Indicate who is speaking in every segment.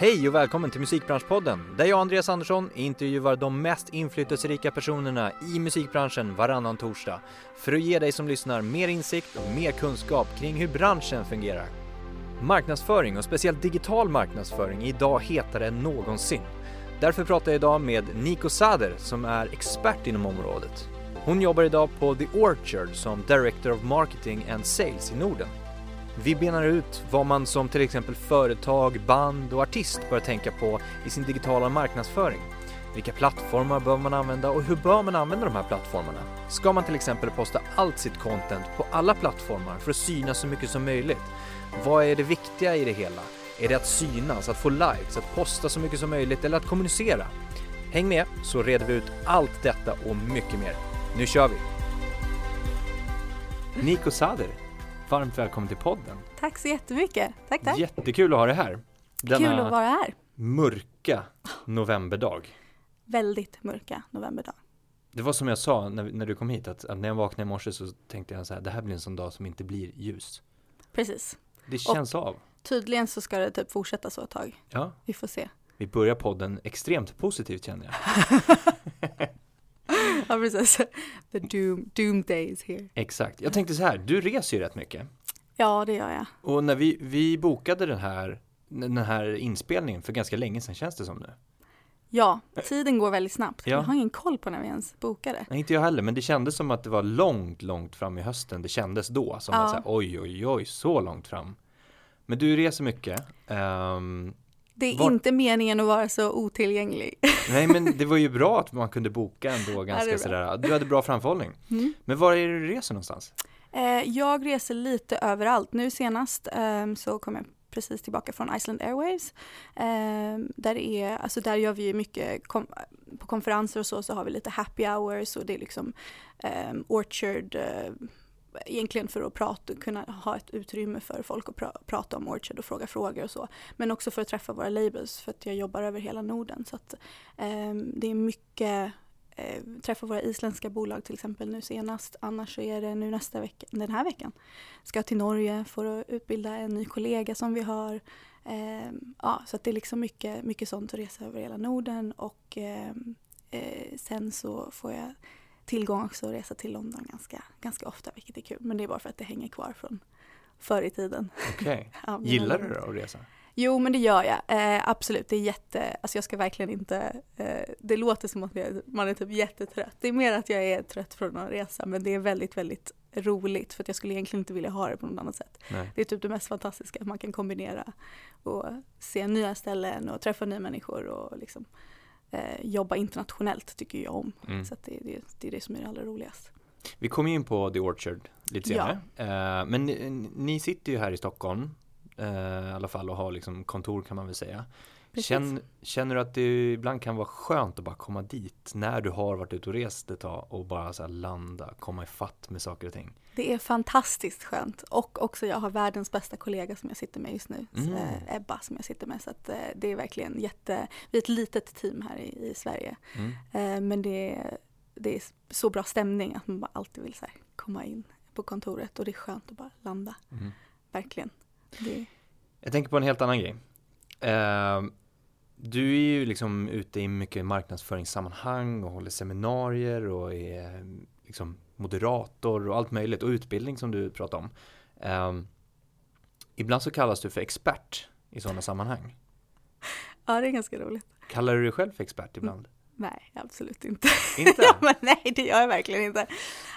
Speaker 1: Hej och välkommen till Musikbranschpodden där jag, Andreas Andersson, intervjuar de mest inflytelserika personerna i musikbranschen varannan torsdag för att ge dig som lyssnar mer insikt och mer kunskap kring hur branschen fungerar. Marknadsföring och speciellt digital marknadsföring är idag hetare än någonsin. Därför pratar jag idag med Nico Sader som är expert inom området. Hon jobbar idag på The Orchard som Director of Marketing and Sales i Norden. Vi benar ut vad man som till exempel företag, band och artist bör tänka på i sin digitala marknadsföring. Vilka plattformar bör man använda och hur bör man använda de här plattformarna? Ska man till exempel posta allt sitt content på alla plattformar för att synas så mycket som möjligt? Vad är det viktiga i det hela? Är det att synas, att få likes, att posta så mycket som möjligt eller att kommunicera? Häng med så reder vi ut allt detta och mycket mer. Nu kör vi! Nico Sader, varmt välkommen till podden.
Speaker 2: Tack så jättemycket. Tack, tack.
Speaker 1: Jättekul att ha dig här.
Speaker 2: Kul att vara här.
Speaker 1: mörka novemberdag.
Speaker 2: Väldigt mörka novemberdag.
Speaker 1: Det var som jag sa när, när du kom hit, att, att när jag vaknade i morse så tänkte jag så här, det här blir en sån dag som inte blir ljus.
Speaker 2: Precis.
Speaker 1: Det känns av.
Speaker 2: Tydligen så ska det typ fortsätta så ett tag.
Speaker 1: Ja,
Speaker 2: Vi får se.
Speaker 1: vi börjar podden extremt positivt känner jag.
Speaker 2: Ja, precis. The doom, doom day is here.
Speaker 1: Exakt. Jag tänkte så här, du reser ju rätt mycket.
Speaker 2: Ja, det gör jag.
Speaker 1: Och när vi, vi bokade den här, den här inspelningen för ganska länge sedan känns det som nu.
Speaker 2: Ja, tiden går väldigt snabbt.
Speaker 1: Ja.
Speaker 2: Jag har ingen koll på när vi ens bokade.
Speaker 1: Nej, inte jag heller, men det kändes som att det var långt, långt fram i hösten. Det kändes då som
Speaker 2: Ja.
Speaker 1: att så här, oj, oj, oj, så långt fram. Men du reser mycket. Ehm,
Speaker 2: Det är
Speaker 1: Var-
Speaker 2: inte meningen att vara så otillgänglig.
Speaker 1: nej, men det var ju bra att man kunde boka ändå ganska sådär. Du hade bra framförhållning.
Speaker 2: Mm.
Speaker 1: Men var är du reser någonstans?
Speaker 2: Eh, jag reser lite överallt. Nu senast ehm, så kom jag precis tillbaka från Iceland Airwaves. Ehm, där, är, alltså där gör vi mycket, kom, på konferenser och så, så har vi lite happy hours och det är liksom ehm, Orchard, eh, egentligen för att prata, kunna ha ett utrymme för folk att pra, prata om Orchard och fråga frågor och så. Men också för att träffa våra labels för att jag jobbar över hela Norden. Så att, eh, det är mycket eh, träffa våra isländska bolag till exempel nu senast. Annars så är det nu nästa vecka, den här veckan. Ska till Norge för att utbilda en ny kollega som vi har. Eh, ja, så att det är liksom mycket, mycket sånt att resa över hela Norden och eh, eh, sen så får jag tillgång också att resa till London ganska, ganska ofta vilket är kul. Men det är bara för att det hänger kvar från förr i tiden.
Speaker 1: Okej.
Speaker 2: Ja,
Speaker 1: Gillar du då att resa?
Speaker 2: Jo, men det gör jag. Eh, absolut, det är jätte, alltså jag ska verkligen inte, eh, det låter som att jag, man är typ jättetrött. Det är mer att jag är trött från att resa, men det är väldigt, väldigt roligt för att jag skulle egentligen inte vilja ha det på något annat sätt.
Speaker 1: Nej.
Speaker 2: Det är typ det mest fantastiska, att man kan kombinera och se nya ställen och träffa nya människor och liksom eh, jobba internationellt tycker jag om.
Speaker 1: Mm.
Speaker 2: Så det, det, det är det som är det allra roligast.
Speaker 1: Vi kommer in på The Orchard lite
Speaker 2: Ja.
Speaker 1: senare. Eh, men ni, ni sitter ju här i Stockholm eh, i alla fall och har liksom kontor kan man väl säga. Känn, känner du att det ibland kan vara skönt att bara komma dit när du har varit ute och rest ett tag och bara så landa, komma i fatt med saker och ting?
Speaker 2: Det är fantastiskt skönt och också jag har världens bästa kollega som jag sitter med just nu,
Speaker 1: Mm.
Speaker 2: eh, Ebba som jag sitter med. Så att, eh, det är verkligen jätte, vi är ett litet team här i, i Sverige.
Speaker 1: Mm.
Speaker 2: Eh, men det är, det är så bra stämning att man bara alltid vill så komma in på kontoret och det är skönt att bara landa,
Speaker 1: Mm.
Speaker 2: verkligen. Det,
Speaker 1: Jag tänker på en helt annan grej. Du är ju liksom ute i mycket marknadsföringssammanhang och håller seminarier och är liksom moderator och allt möjligt och utbildning som du pratar om. Eh, ibland så kallas du för expert i sådana sammanhang.
Speaker 2: ja, det är ganska roligt.
Speaker 1: Kallar du dig själv för expert ibland?
Speaker 2: Nej, absolut inte.
Speaker 1: Inte?
Speaker 2: Ja, men nej, det gör jag verkligen inte.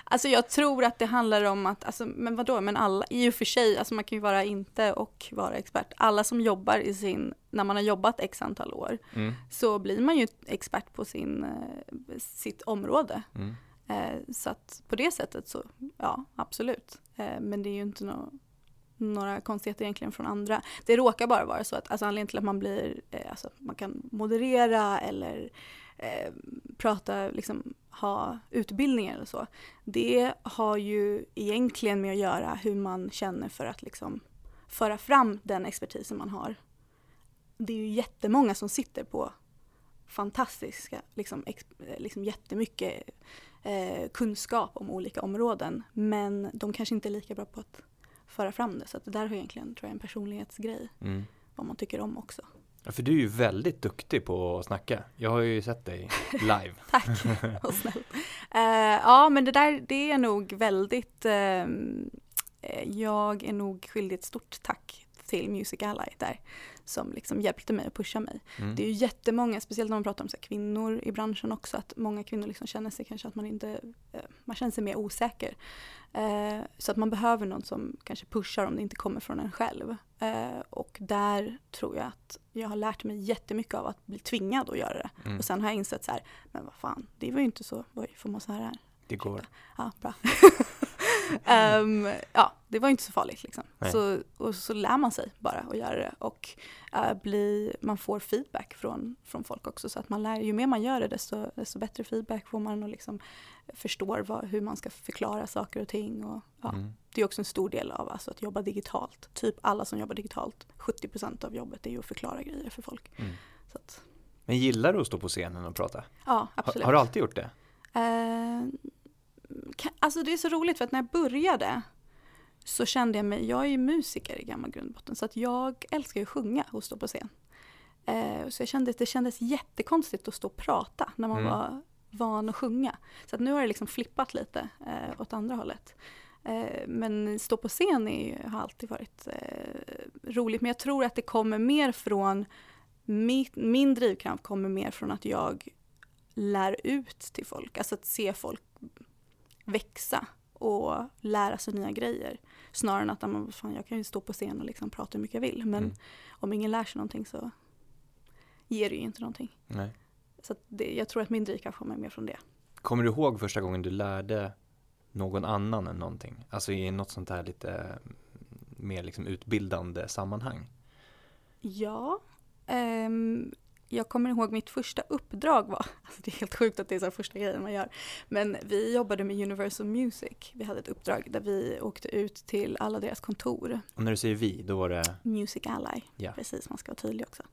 Speaker 2: Alltså jag tror att det handlar om att, alltså, men vadå, men alla, i och för sig, alltså man kan ju vara inte och vara expert. Alla som jobbar i sin, när man har jobbat x antal år,
Speaker 1: Mm.
Speaker 2: så blir man ju expert på sin, eh, sitt område.
Speaker 1: Mm.
Speaker 2: Eh, så att på det sättet så, ja, absolut. Eh, men det är ju inte nå några konstigheter egentligen från andra. Det råkar bara vara så att alltså anledningen till att man blir, eh, alltså man kan moderera eller eh, prata, liksom ha utbildningar eller så. Det har ju egentligen med att göra hur man känner för att liksom föra fram den expertisen man har. Det är ju jättemånga som sitter på fantastiska, liksom, ex, liksom jättemycket eh, kunskap om olika områden. Men de kanske inte är lika bra på att föra fram det. Så att det där har egentligen, tror jag, en personlighetsgrej.
Speaker 1: Mm.
Speaker 2: Vad man tycker om också.
Speaker 1: Ja, för du är ju väldigt duktig på att snacka. Jag har ju sett dig live.
Speaker 2: Tack, vad snällt. Uh, ja, men det där, det är nog väldigt, uh, jag är nog skyldig ett stort tack till Music Ally där som liksom hjälpte mig och pusha mig. Mm. Det är ju jättemånga, speciellt när man pratar om så kvinnor i branschen också, att många kvinnor liksom känner sig kanske att man inte, eh, man känner sig mer osäker. Eh, så att man behöver någon som kanske pushar om det inte kommer från en själv. Eh, och där tror jag att jag har lärt mig jättemycket av att bli tvingad att göra det. Mm. Och sen har jag insett så här, men vad fan, det var ju inte så, oj, får man så här?
Speaker 1: Det går.
Speaker 2: Ja, bra. um, ja, det var inte så farligt liksom. Så, och så lär man sig bara att göra det och uh, bli, man får feedback från, från folk också så att man lär, ju mer man gör det desto, desto bättre feedback får man och liksom förstår vad, hur man ska förklara saker och ting. Och, ja. mm. Det är också en stor del av alltså, att jobba digitalt. Typ alla som jobbar digitalt, 70% av jobbet är ju att förklara grejer för folk. Mm. Att,
Speaker 1: Men gillar du att stå på scenen och prata?
Speaker 2: Ja, absolut.
Speaker 1: Har, har du alltid gjort det?
Speaker 2: Uh, alltså det är så roligt för att när jag började så kände jag mig, jag är ju musiker i gammal grundbotten så att jag älskar ju att sjunga och stå på scen. Eh, så jag kände att det kändes jättekonstigt att stå och prata när man mm. var van att sjunga. Så att nu har det liksom flippat lite eh, åt andra hållet. Eh, men stå på scen är, har alltid varit eh, roligt men jag tror att det kommer mer från min, min drivkraft kommer mer från att jag lär ut till folk, alltså att se folk växa och lära sig nya grejer. Snarare än att man, fan, jag kan ju stå på scen och liksom prata hur mycket jag vill. Men mm. om ingen lär sig någonting så ger det ju inte någonting.
Speaker 1: Nej.
Speaker 2: Så det, jag tror att min drivkraft kommer mer från det.
Speaker 1: Kommer du ihåg första gången du lärde någon annan än någonting? Alltså i något sånt här lite mer liksom utbildande sammanhang?
Speaker 2: Ja, um, jag kommer ihåg mitt första uppdrag var, alltså det är helt sjukt att det är så första grejen man gör, men vi jobbade med Universal Music. Vi hade ett uppdrag där vi åkte ut till alla deras kontor.
Speaker 1: Och när du säger vi, då var det?
Speaker 2: Music Ally, ja. precis, man ska vara tydlig också.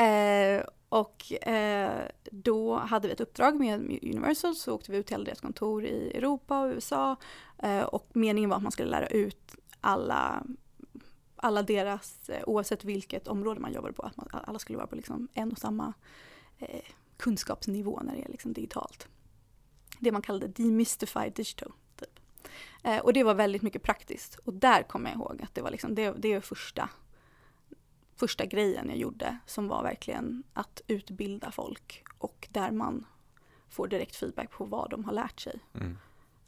Speaker 2: Eh, och eh, då hade vi ett uppdrag med Universal, så åkte vi ut till alla deras kontor i Europa och USA. Eh, och meningen var att man skulle lära ut alla alla deras, eh, oavsett vilket område man jobbar på, att man, alla skulle vara på liksom en och samma eh, kunskapsnivå när det är liksom digitalt. Det man kallade demystified digital. Typ. Eh, och det var väldigt mycket praktiskt. Och där kommer jag ihåg att det var liksom, det, det är första, första grejen jag gjorde som var verkligen att utbilda folk och där man får direkt feedback på vad de har lärt sig. Mm.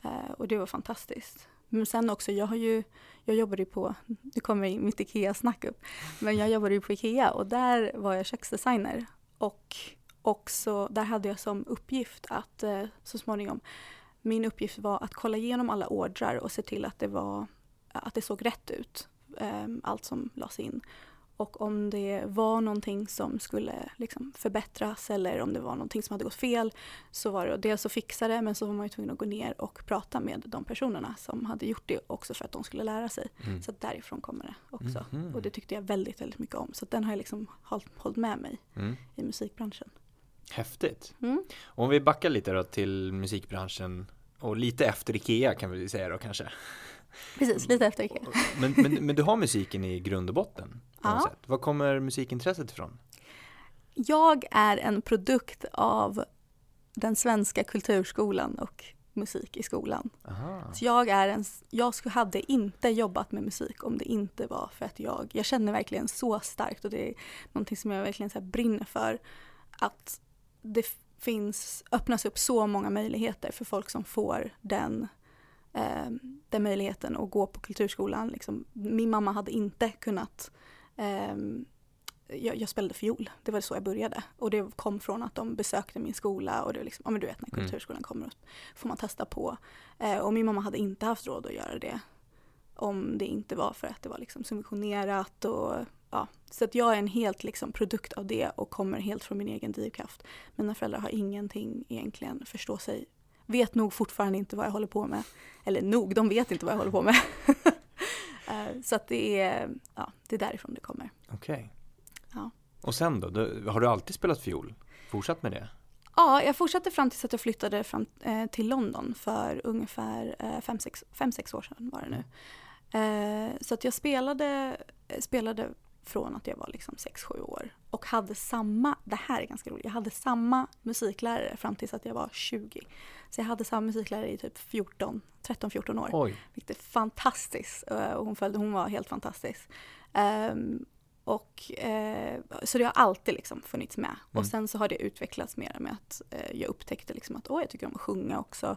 Speaker 2: Eh, och det var fantastiskt. Men sen också, jag har ju, jag jobbade ju på, nu kommer mitt IKEA-snack upp, men jag jobbade ju på IKEA och där var jag köksdesigner. Och också, där hade jag som uppgift att eh, så småningom, min uppgift var att kolla igenom alla ordrar och se till att det var, att det såg rätt ut, ehm, allt som lades in. Och om det var någonting som skulle liksom förbättras eller om det var någonting som hade gått fel så var det dels att fixa det men så var man ju tvungen att gå ner och prata med de personerna som hade gjort det också för att de skulle lära sig. Mm. Så därifrån kommer det också. Mm. Och det tyckte jag väldigt, väldigt mycket om. Så den har jag liksom hållit, hållit med mig mm. i musikbranschen.
Speaker 1: Häftigt. Mm. Om vi backar lite då till musikbranschen och lite efter Ikea kan vi säga då kanske.
Speaker 2: Precis, lite efter Ikea.
Speaker 1: Men, men, men du har musiken i grund och botten? Ja. Sätt. Var kommer musikintresset ifrån?
Speaker 2: Jag är en produkt av den svenska kulturskolan och musik i skolan. Aha. Så jag, är en, jag hade inte jobbat med musik om det inte var för att jag, jag känner verkligen så starkt och det är någonting som jag verkligen så brinner för. Att det finns, öppnas upp så många möjligheter för folk som får den eh, den möjligheten att gå på kulturskolan. Liksom, min mamma hade inte kunnat eh, jag, jag, spelade fiol, det var så jag började. Och det kom från att de besökte min skola och det var liksom, ja men du vet när mm. kulturskolan kommer får man testa på. Eh, och min mamma hade inte haft råd att göra det om det inte var för att det var liksom subventionerat och ja. Så att jag är en helt liksom produkt av det och kommer helt från min egen drivkraft. Mina föräldrar har ingenting egentligen förstå sig vet nog fortfarande inte vad jag håller på med. Eller nog, de vet inte vad jag håller på med. Eh, så att det är, ja, det är därifrån det kommer.
Speaker 1: Okej. Okay. Ja. Och sen då, har du alltid spelat fiol? Fortsatt med det?
Speaker 2: Ja, jag fortsatte fram tills att jag flyttade fram, eh, till London för ungefär 5-6 eh, år sedan var det nu. Eh, så att jag spelade, spelade från att jag var liksom 6-7 år. Och hade samma, det här är ganska roligt, jag hade samma musiklärare fram tills att jag var 20. Så jag hade samma musiklärare i typ 14, 13-14 år.
Speaker 1: Oj.
Speaker 2: Vilket är fantastiskt. Eh, och hon, följde, hon var helt fantastisk. Um, och, eh, så det har alltid liksom funnits med. Mm. Och sen så har det utvecklats mer med att eh, jag upptäckte liksom att åh, jag tycker om att sjunga också.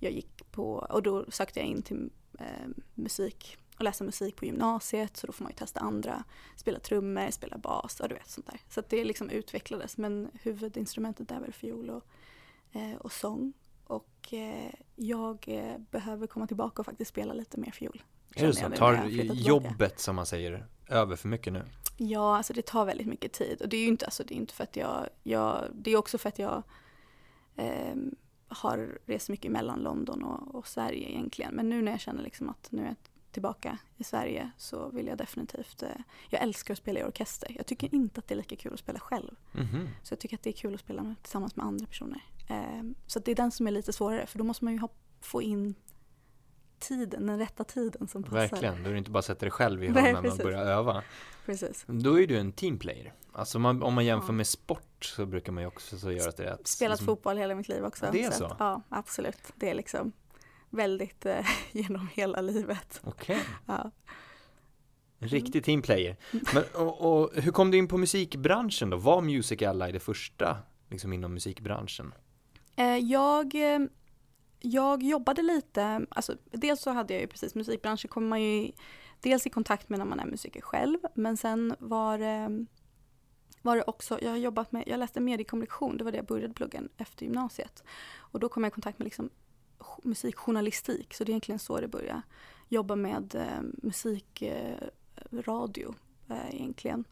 Speaker 2: Jag gick på, och då sökte jag in till eh, musik och läsa musik på gymnasiet så då får man ju testa andra, spela trummor, spela bas och du vet sånt där. Så det liksom utvecklades men huvudinstrumentet är väl fiol och, eh, och sång. Och eh, jag eh, behöver komma tillbaka och faktiskt spela lite mer fiol.
Speaker 1: Är det så? Tar jobbet som man säger över för mycket nu?
Speaker 2: Ja, alltså det tar väldigt mycket tid och det är ju inte, alltså det är inte för att jag, jag det är också för att jag eh, har rest mycket mellan London och, och, Sverige egentligen. Men nu när jag känner liksom att nu är tillbaka i Sverige så vill jag definitivt, eh, jag älskar att spela i orkester. Jag tycker inte att det är lika kul att spela själv. Mm -hmm. Så jag tycker att det är kul att spela med, tillsammans med andra personer. Eh, så det är den som är lite svårare för då måste man ju ha, få in tiden, den rätta tiden som passar.
Speaker 1: Verkligen, då är det inte bara att sätta dig själv i hörnan och börja öva.
Speaker 2: Precis.
Speaker 1: Då är du en teamplayer. Alltså man, om man jämför ja. med sport så brukar man ju också så göra det rätt.
Speaker 2: Spelat liksom... fotboll hela mitt liv också.
Speaker 1: Det är så?
Speaker 2: Att, ja, absolut. Det är liksom väldigt eh, genom hela livet.
Speaker 1: Okej. Okay. Ja. En riktig teamplayer. Men, och, och, hur kom du in på musikbranschen då? Var Music Ally det första liksom inom musikbranschen?
Speaker 2: Eh, jag eh, jag jobbade lite, alltså dels så hade jag ju precis musikbranschen kommer man ju dels i kontakt med när man är musiker själv men sen var det, var det också, jag har jobbat med, jag läste mediekommunikation, det var det jag började plugga efter gymnasiet. Och då kom jag i kontakt med liksom musikjournalistik, så det är egentligen så det började. Jobba med eh, musikradio eh, eh, egentligen.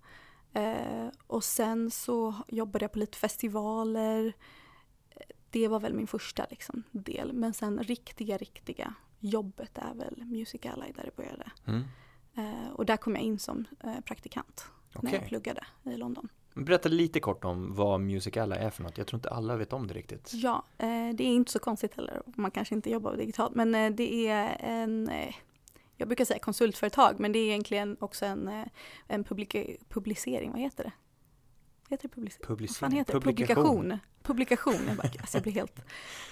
Speaker 2: Eh, och sen så jobbade jag på lite festivaler, det var väl min första liksom, del. Men sen riktiga, riktiga jobbet är väl Music Ally där det började. Mm. Eh, och där kom jag in som eh, praktikant okay. när jag pluggade i London.
Speaker 1: Berätta lite kort om vad Music Ally är för något. Jag tror inte alla vet om det riktigt.
Speaker 2: Ja, eh, det är inte så konstigt heller. Man kanske inte jobbar digitalt. Men eh, det är en eh, jag brukar säga konsultföretag men det är egentligen också en, en publika, publicering, vad heter det? Heter det publicering?
Speaker 1: Publicering.
Speaker 2: Heter Publikation. Publikation. Jag, bara, alltså jag blir helt...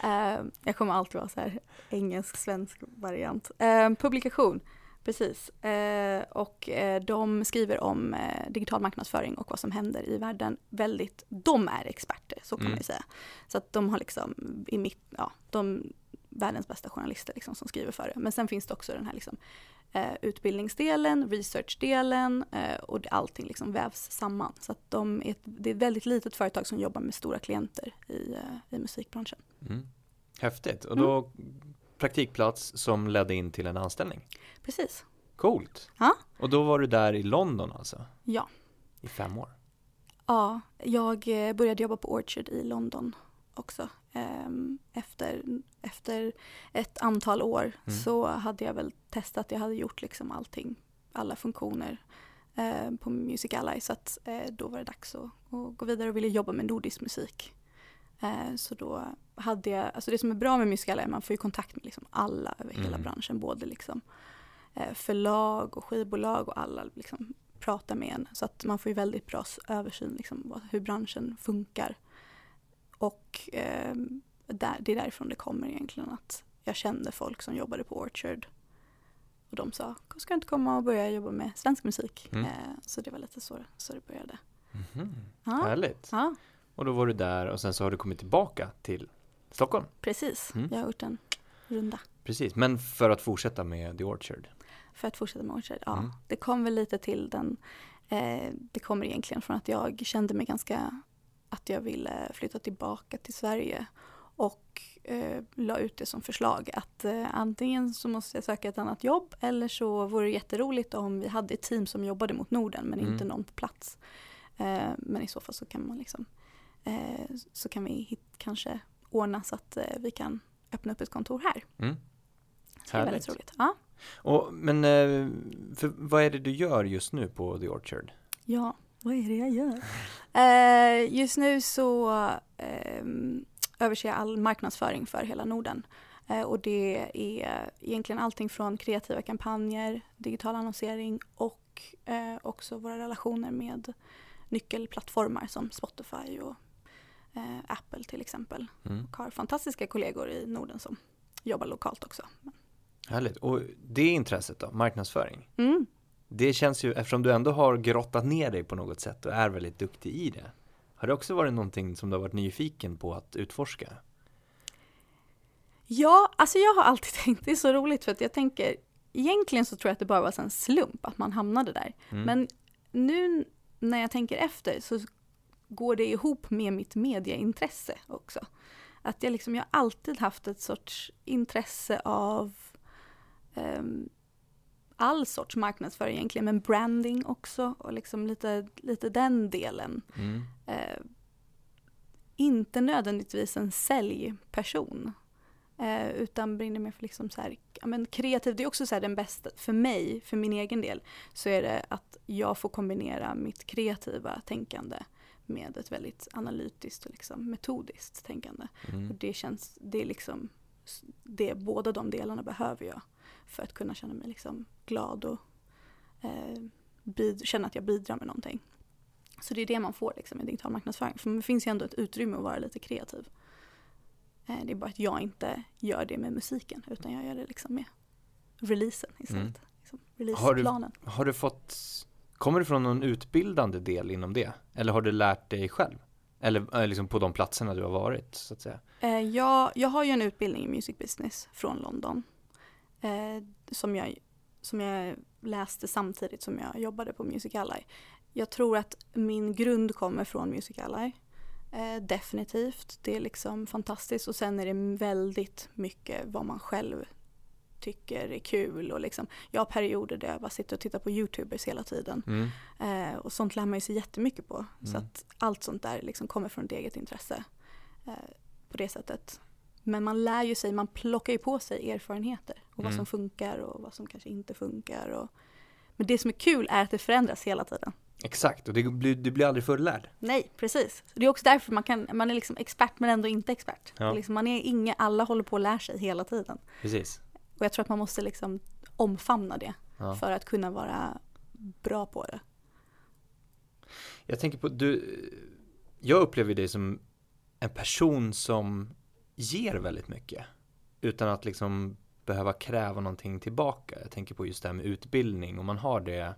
Speaker 2: Uh, jag kommer alltid vara så här engelsk-svensk variant. Uh, publikation, precis. Uh, och de skriver om digital marknadsföring och vad som händer i världen. Väldigt, de är experter, så kan mm. man ju säga. Så att de har liksom i mitt, ja, de världens bästa journalister liksom som skriver för det. Men sen finns det också den här liksom eh, utbildningsdelen, researchdelen eh, och allting liksom vävs samman. Så att de är ett, det är ett väldigt litet företag som jobbar med stora klienter i, eh, i musikbranschen.
Speaker 1: Mm. Häftigt. Och då mm. Praktikplats som ledde in till en anställning?
Speaker 2: Precis.
Speaker 1: Coolt.
Speaker 2: Ja.
Speaker 1: Och då var du där i London alltså?
Speaker 2: Ja.
Speaker 1: I fem år?
Speaker 2: Ja, jag eh, började jobba på Orchard i London också. Ehm, efter, efter ett antal år mm. så hade jag väl testat, jag hade gjort liksom allting, alla funktioner eh, på Music Ally så att eh, då var det dags att, att, gå vidare och ville jobba med nordisk musik. Eh, så då hade jag, alltså det som är bra med Music Ally är att man får ju kontakt med liksom alla över hela mm. branschen, både liksom eh, förlag och skivbolag och alla liksom pratar med en. Så att man får ju väldigt bra översyn liksom, hur branschen funkar. Och eh, där, det är därifrån det kommer egentligen att jag kände folk som jobbade på Orchard och de sa, ska du inte komma och börja jobba med svensk musik? Mm. Eh, så det var lite så, så det började.
Speaker 1: Mm. Ja. Härligt.
Speaker 2: Ja.
Speaker 1: Och då var du där och sen så har du kommit tillbaka till Stockholm.
Speaker 2: Precis, mm. jag har gjort en runda.
Speaker 1: Precis, men för att fortsätta med The Orchard?
Speaker 2: För att fortsätta med Orchard, ja. Mm. Det kom väl lite till den, eh, det kommer egentligen från att jag kände mig ganska att jag ville flytta tillbaka till Sverige och eh, la ut det som förslag att eh, antingen så måste jag söka ett annat jobb eller så vore det jätteroligt om vi hade ett team som jobbade mot Norden men mm. inte någon på plats. Eh, men i så fall så kan man liksom eh, så kan vi hit, kanske ordna så att eh, vi kan öppna upp ett kontor här. Mm. Så det är väldigt roligt. Ja.
Speaker 1: Och, men eh, för, vad är det du gör just nu på The Orchard?
Speaker 2: Ja, vad är det jag gör? Eh, just nu så eh, överser jag all marknadsföring för hela Norden. Eh, och det är egentligen allting från kreativa kampanjer, digital annonsering och eh, också våra relationer med nyckelplattformar som Spotify och eh, Apple till exempel.
Speaker 1: Mm.
Speaker 2: Och har fantastiska kollegor i Norden som jobbar lokalt också.
Speaker 1: Härligt. Och det intresset då, marknadsföring?
Speaker 2: Mm.
Speaker 1: Det känns ju, eftersom du ändå har grottat ner dig på något sätt och är väldigt duktig i det. Har det också varit någonting som du har varit nyfiken på att utforska?
Speaker 2: Ja, alltså jag har alltid tänkt, det är så roligt för att jag tänker, egentligen så tror jag att det bara var en slump att man hamnade där.
Speaker 1: Mm.
Speaker 2: Men nu när jag tänker efter så går det ihop med mitt medieintresse också. Att jag liksom, jag har alltid haft ett sorts intresse av ehm, all sorts marknadsföring egentligen, men branding också och liksom lite, lite den delen.
Speaker 1: Mm.
Speaker 2: Eh, inte nödvändigtvis en säljperson. Eh, utan brinner mer för liksom så här, ja, men kreativ. Det är också så här den bästa, för mig, för min egen del, så är det att jag får kombinera mitt kreativa tänkande med ett väldigt analytiskt och liksom metodiskt tänkande. Och
Speaker 1: Mm.
Speaker 2: det känns, det är liksom, det, båda de delarna behöver jag för att kunna känna mig liksom glad och eh, bid, känna att jag bidrar med någonting. Så det är det man får liksom, i digital marknadsföring. För det finns ju ändå ett utrymme att vara lite kreativ. Eh, det är bara att jag inte gör det med musiken utan jag gör det liksom med releasen istället.
Speaker 1: Mm.
Speaker 2: Liksom,
Speaker 1: Har du-
Speaker 2: releaseplanen.
Speaker 1: Har du fått, kommer du från någon utbildande del inom det? Eller har du lärt dig själv? Eller eh, liksom på de platserna du har varit, så att säga?
Speaker 2: Eh, jag, jag har ju en utbildning i music business från London. Eh, som, jag, som jag läste samtidigt som jag jobbade på Music Ally. Jag tror att min grund kommer från Music Ally. Eh, definitivt. Det är liksom fantastiskt och sen är det väldigt mycket vad man själv tycker är kul och liksom, jag har perioder där jag bara sitter och tittar på youtubers hela tiden.
Speaker 1: Mm.
Speaker 2: Eh, och sånt lär man ju sig jättemycket på. Så
Speaker 1: Mm.
Speaker 2: att allt sånt där liksom kommer från ett eget intresse. Eh, på det sättet. Men man lär ju sig, man plockar ju på sig erfarenheter. Och vad
Speaker 1: Mm.
Speaker 2: som funkar och vad som kanske inte funkar. Och... Men det som är kul är att det förändras hela tiden.
Speaker 1: Exakt, och det blir, du blir aldrig fullärd.
Speaker 2: Nej, precis. Det är också därför man, kan, man är liksom expert men ändå inte expert.
Speaker 1: Ja.
Speaker 2: Liksom, man är inga, alla håller på att lära sig hela tiden.
Speaker 1: Precis.
Speaker 2: Och jag tror att man måste liksom omfamna det
Speaker 1: Ja.
Speaker 2: för att kunna vara bra på det.
Speaker 1: Jag tänker på, du, jag upplever dig som en person som ger väldigt mycket. Utan att liksom behöva kräva någonting tillbaka. Jag tänker på just det här med utbildning. Om man har det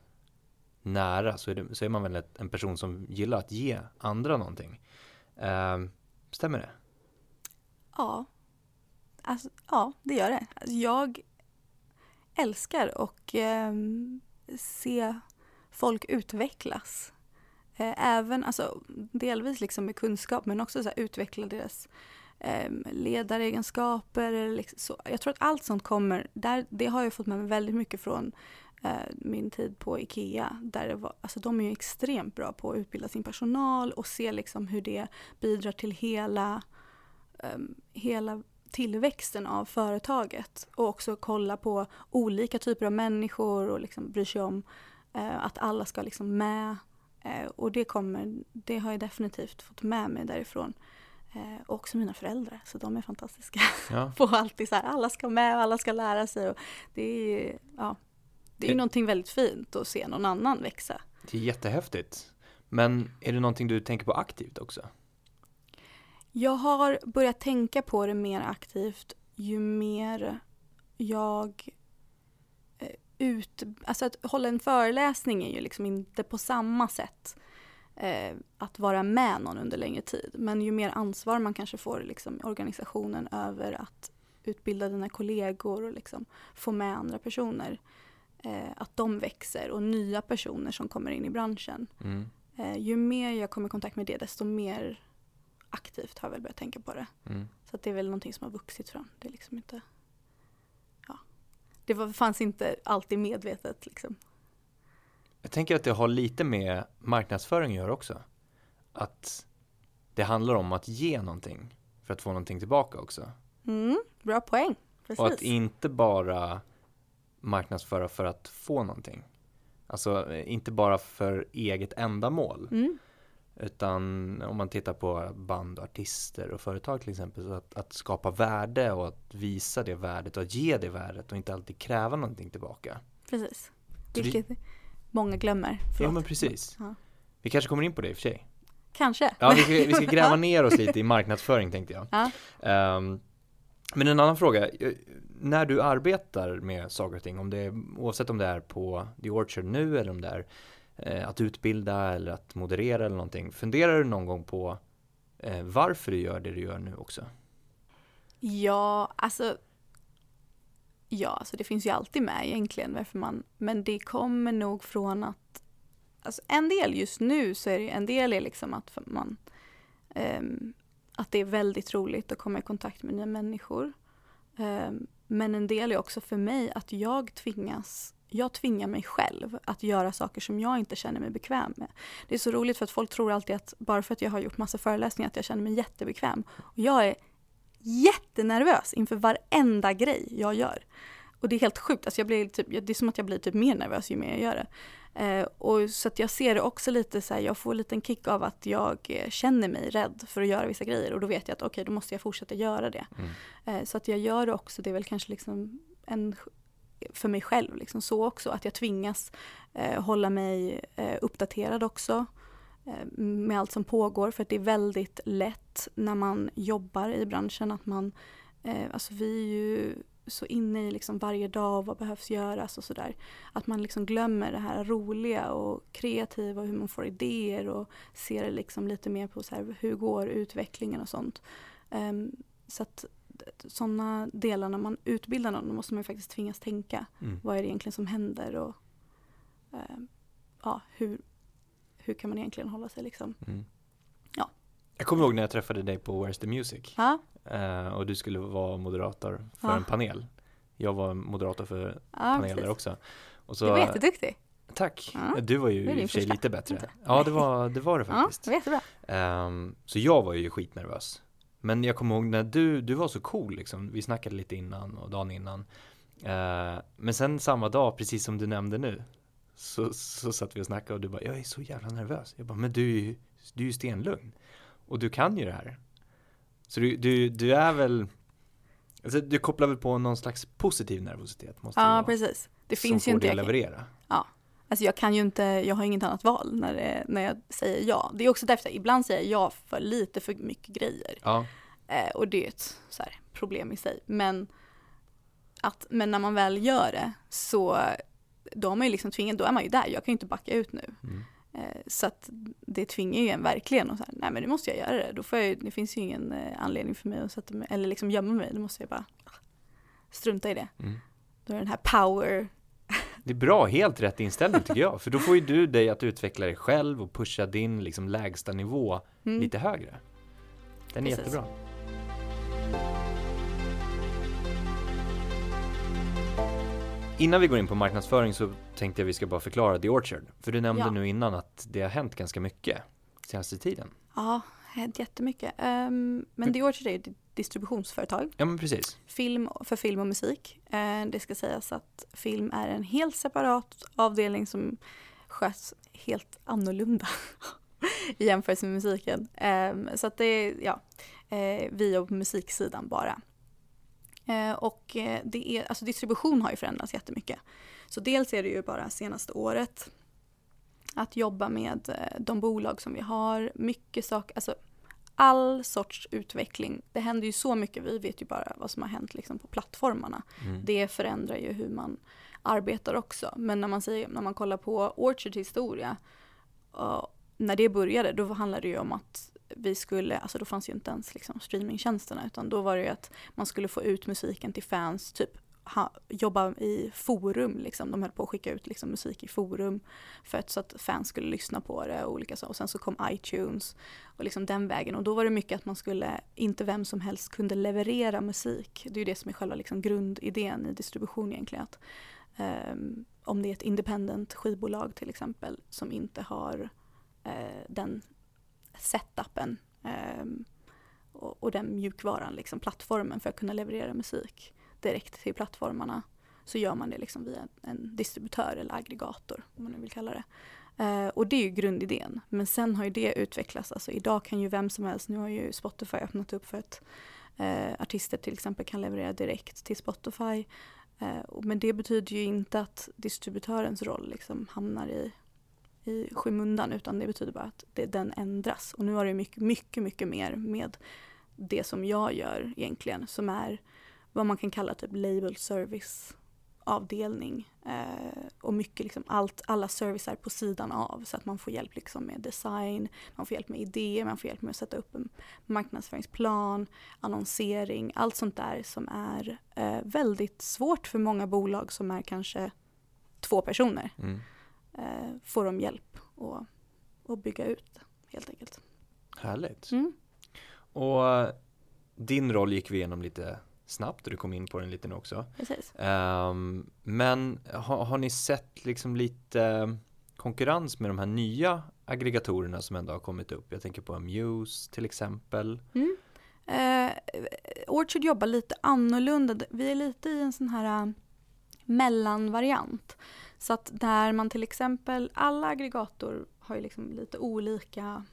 Speaker 1: nära så är, det, så är man väl en person som gillar att ge andra någonting. Ehm, stämmer det?
Speaker 2: Ja, alltså, ja det gör det. Alltså, jag älskar och eh, se folk utvecklas. Eh, även, alltså delvis liksom med kunskap men också så här, utveckla deras eh, ledaregenskaper. Liksom, så. Jag tror att allt sånt kommer, där, det har jag fått med mig väldigt mycket från eh, min tid på IKEA. Där det var, alltså, de är ju extremt bra på att utbilda sin personal och se liksom hur det bidrar till hela um, hela tillväxten av företaget och också kolla på olika typer av människor och liksom bry sig om eh, att alla ska liksom med. Eh, och det, kommer, det har jag definitivt fått med mig därifrån. Eh, och också mina föräldrar, så de är fantastiska.
Speaker 1: Ja.
Speaker 2: på alltid så här, alla ska med och alla ska lära sig. Och det är ja, det är
Speaker 1: Det-
Speaker 2: någonting väldigt fint att se någon annan växa.
Speaker 1: Det är jättehäftigt. Men är det någonting du tänker på aktivt också?
Speaker 2: Jag har börjat tänka på det mer aktivt ju mer jag eh, ut... Alltså att hålla en föreläsning är ju liksom inte på samma sätt eh, att vara med någon under längre tid. Men ju mer ansvar man kanske får liksom, i organisationen över att utbilda dina kollegor och liksom få med andra personer. Eh, att de växer och nya personer som kommer in i branschen.
Speaker 1: Mm.
Speaker 2: Eh, ju mer jag kommer i kontakt med det desto mer aktivt har jag väl börjat tänka på det.
Speaker 1: Mm.
Speaker 2: Så det är väl någonting som har vuxit fram. Det är liksom inte... Ja. Det var, fanns inte alltid medvetet liksom.
Speaker 1: Jag tänker att det har lite med marknadsföring att göra också. Att det handlar om att ge någonting för att få någonting tillbaka också.
Speaker 2: Mm, bra poäng. Precis.
Speaker 1: Och att inte bara marknadsföra för att få någonting. Alltså eh, inte bara för eget ändamål.
Speaker 2: Mm,
Speaker 1: Utan om man tittar på band, och artister och företag till exempel. Så att, att skapa värde och att visa det värdet och att ge det värdet och inte alltid kräva någonting tillbaka.
Speaker 2: precis.
Speaker 1: det-
Speaker 2: Vilket många glömmer.
Speaker 1: Ja
Speaker 2: Förlåt.
Speaker 1: men precis.
Speaker 2: Ja.
Speaker 1: Vi kanske kommer in på det i och för sig.
Speaker 2: Kanske.
Speaker 1: Ja, vi ska, vi ska gräva ner oss lite i marknadsföring tänkte jag.
Speaker 2: Ja.
Speaker 1: Ehm, men en annan fråga, när du arbetar med saker och ting, om det är, oavsett om det är på The Orchard nu eller om det är Eh, att utbilda eller att moderera eller någonting, funderar du någon gång på eh, varför du gör det du gör nu också?
Speaker 2: Ja, alltså Ja, alltså det finns ju alltid med egentligen varför man, men det kommer nog från att, alltså en del just nu så är det en del är liksom att man, um, att det är väldigt roligt att komma i kontakt med nya människor. Um, men en del är också för mig att jag tvingas, jag tvingar mig själv att göra saker som jag inte känner mig bekväm med. Det är så roligt för att folk tror alltid att bara för att jag har gjort massa föreläsningar att jag känner mig jättebekväm. Och jag är jättenervös inför varenda grej jag gör. Och det är helt sjukt, alltså jag blir typ, det är som att jag blir typ mer nervös ju mer jag gör det. Eh, och så att jag ser det också lite så här, jag får en liten kick av att jag eh, känner mig rädd för att göra vissa grejer och då vet jag att okej, okay, då måste jag fortsätta göra det. Mm. Eh, så att jag gör det också, det är väl kanske liksom en för mig själv liksom så också, att jag tvingas eh, hålla mig eh, uppdaterad också. Eh, med allt som pågår för att det är väldigt lätt när man jobbar i branschen att man, eh, alltså vi är ju så inne i liksom varje dag vad behövs göras och sådär. Att man liksom glömmer det här roliga och kreativa och hur man får idéer och ser liksom lite mer på så här, hur går utvecklingen och sånt. Um, så att sådana delar när man utbildar någon då måste man faktiskt tvingas tänka. Mm. Vad är det egentligen som händer och um, ja, hur, hur kan man egentligen hålla sig liksom. Mm.
Speaker 1: Ja. Jag kommer ihåg när jag träffade dig på Where's the Music.
Speaker 2: Ja.
Speaker 1: Uh, och du skulle vara moderator för ja. en panel. Jag var moderator för paneler precis. också.
Speaker 2: Och så, du var jätteduktig.
Speaker 1: Tack. Ja. Du var ju i och för sig lite bättre. Inte. Ja, det var, det var det faktiskt.
Speaker 2: Ja, jättebra.
Speaker 1: Um, så jag var ju skitnervös. Men jag kommer ihåg när du, du var så cool liksom. Vi snackade lite innan och dagen innan. Uh, men sen samma dag, precis som du nämnde nu, så, så satt vi och snackade och du bara, jag är så jävla nervös. Jag bara, men du är ju, du är ju stenlugn. Och du kan ju det här. Så du, du, du är väl, alltså du kopplar väl på någon slags positiv nervositet? Måste
Speaker 2: ja, precis. Det finns ju inte.
Speaker 1: Som får dig att leverera.
Speaker 2: Ja. Alltså jag kan ju inte, jag har inget annat val när, det, när jag säger ja. Det är också därför, ibland säger jag ja för lite för mycket grejer.
Speaker 1: Ja.
Speaker 2: Eh, och det är ett så här, problem i sig. Men, att, men när man väl gör det så då är man ju liksom tvingad, då är man ju där. Jag kan ju inte backa ut nu. Mm. Eh, så att det tvingar ju en verkligen och så här, nej men nu måste jag göra det. Då får jag, det finns ju ingen eh, anledning för mig att sätta mig, eller liksom gömma mig. Då måste jag bara strunta i det. Mm. Då är den här power
Speaker 1: det är bra, helt rätt inställning tycker jag. För då får ju du dig att utveckla dig själv och pusha din liksom lägsta nivå mm. lite högre. Den är Precis. jättebra. Innan vi går in på marknadsföring så tänkte jag vi ska bara förklara The Orchard. För du nämnde ja. nu innan att det har hänt ganska mycket senaste tiden.
Speaker 2: Ja, hänt jättemycket. Um, men The Orchard är ett distributionsföretag.
Speaker 1: Ja, men precis.
Speaker 2: Film, för film och musik. Uh, det ska sägas att film är en helt separat avdelning som sköts helt annorlunda i jämförelse med musiken. Um, så att det är, ja, uh, vi och musiksidan bara. Eh, och eh, det är, alltså distribution har ju förändrats jättemycket. Så dels är det ju bara senaste året att jobba med eh, de bolag som vi har, mycket saker, alltså all sorts utveckling. Det händer ju så mycket, vi vet ju bara vad som har hänt liksom på plattformarna. Mm. Det förändrar ju hur man arbetar också. Men när man, säger, när man kollar på Orchards historia, uh, när det började då handlade det ju om att vi skulle, alltså då fanns ju inte ens liksom streamingtjänsterna utan då var det ju att man skulle få ut musiken till fans, typ jobba i forum liksom. De höll på att skicka ut liksom, musik i forum för att, så att fans skulle lyssna på det och olika så. Och sen så kom iTunes och liksom den vägen. Och då var det mycket att man skulle, inte vem som helst kunde leverera musik. Det är ju det som är själva liksom grundidén i distribution egentligen. Att, um, om det är ett independent skivbolag till exempel som inte har uh, den setupen um, och, och den mjukvaran, liksom, plattformen för att kunna leverera musik direkt till plattformarna så gör man det liksom via en distributör eller aggregator om man nu vill kalla det. Eh, och det är ju grundidén. Men sen har ju det utvecklats. Alltså idag kan ju vem som helst, nu har ju Spotify öppnat upp för att eh, artister till exempel kan leverera direkt till Spotify. Eh, men det betyder ju inte att distributörens roll liksom hamnar i i skymundan utan det betyder bara att det, den ändras. Och nu har det mycket, mycket, mycket mer med det som jag gör egentligen som är vad man kan kalla typ label service avdelning eh, och mycket liksom allt, alla servicer på sidan av så att man får hjälp liksom med design, man får hjälp med idéer, man får hjälp med att sätta upp en marknadsföringsplan, annonsering, allt sånt där som är eh, väldigt svårt för många bolag som är kanske två personer. Mm. Eh, får de hjälp att, att bygga ut helt enkelt.
Speaker 1: Härligt. Mm. Och din roll gick vi igenom lite snabbt och du kom in på den lite nu också.
Speaker 2: Precis.
Speaker 1: Um, men har, har ni sett liksom lite konkurrens med de här nya aggregatorerna som ändå har kommit upp? Jag tänker på Amuse till exempel.
Speaker 2: Mm. Eh, Orchard jobbar lite annorlunda. Vi är lite i en sån här uh, mellanvariant. Så att där man till exempel, alla aggregator har ju liksom lite olika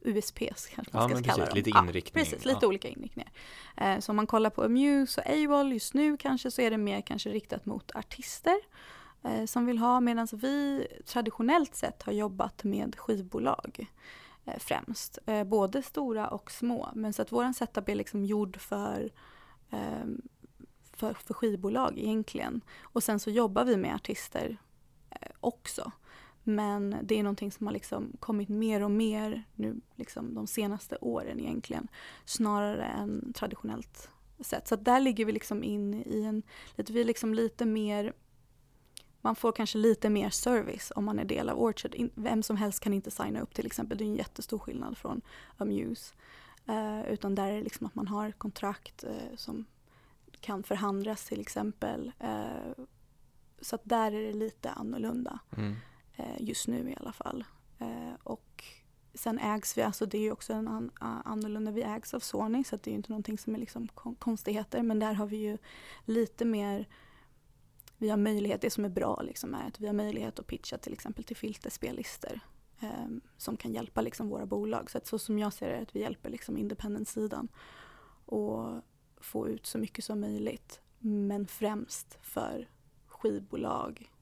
Speaker 2: USPs kanske man
Speaker 1: ja,
Speaker 2: ska kalla
Speaker 1: dem. Lite inriktning.
Speaker 2: Ja, precis, lite ja. olika inriktningar. Eh, så om man kollar på Amuse och AWOL just nu kanske så är det mer kanske riktat mot artister eh, som vill ha medan vi traditionellt sett har jobbat med skivbolag eh, främst. Både stora och små. Men så att våran setup är liksom gjord för ehm, för, för skivbolag egentligen. Och sen så jobbar vi med artister också. Men det är någonting som har liksom kommit mer och mer nu liksom de senaste åren egentligen. Snarare än traditionellt sätt. Så där ligger vi liksom in i en, vi är liksom lite mer man får kanske lite mer service om man är del av Orchard. Vem som helst kan inte signa upp till exempel. Det är en jättestor skillnad från Amuse. Uh, utan där är det liksom att man har kontrakt uh, som kan förhandlas till exempel. Uh, så att där är det lite annorlunda. Mm. Eh, just nu i alla fall. Eh, och sen ägs vi, alltså det är ju också en an, annorlunda, vi ägs av Sony så det är ju inte någonting som är liksom konstigheter men där har vi ju lite mer vi har möjlighet, det som är bra liksom är att vi har möjlighet att pitcha till exempel till filterspellistor eh, som kan hjälpa liksom våra bolag. Så, att så som jag ser det är att vi hjälper liksom independent-sidan och få ut så mycket som möjligt. Men främst för skivbolag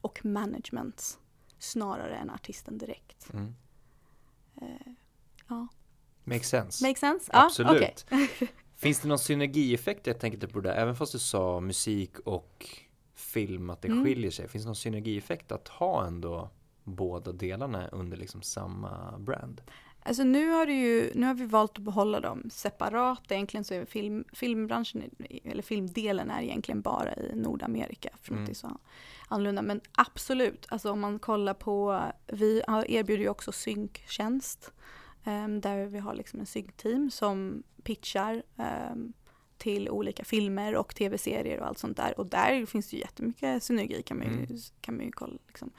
Speaker 2: och managements snarare än artisten direkt. Mm.
Speaker 1: Uh, ja. Makes sense.
Speaker 2: Makes sense?
Speaker 1: Absolut. Okay. Finns det någon synergieffekt, jag tänker på det, även fast du sa musik och film, att det mm. skiljer sig. Finns det någon synergieffekt att ha ändå båda delarna under liksom samma brand?
Speaker 2: Alltså nu har, ju, nu har vi valt att behålla dem separat. Egentligen så är film, filmbranschen, eller filmdelen är egentligen bara i Nordamerika. För mm. så annorlunda. Men absolut, alltså om man kollar på, vi erbjuder ju också synktjänst. Um, där vi har liksom en synkteam som pitchar um, till olika filmer och tv-serier och allt sånt där. Och där finns det ju jättemycket synergi kan man ju, mm. kan man ju kolla, liksom,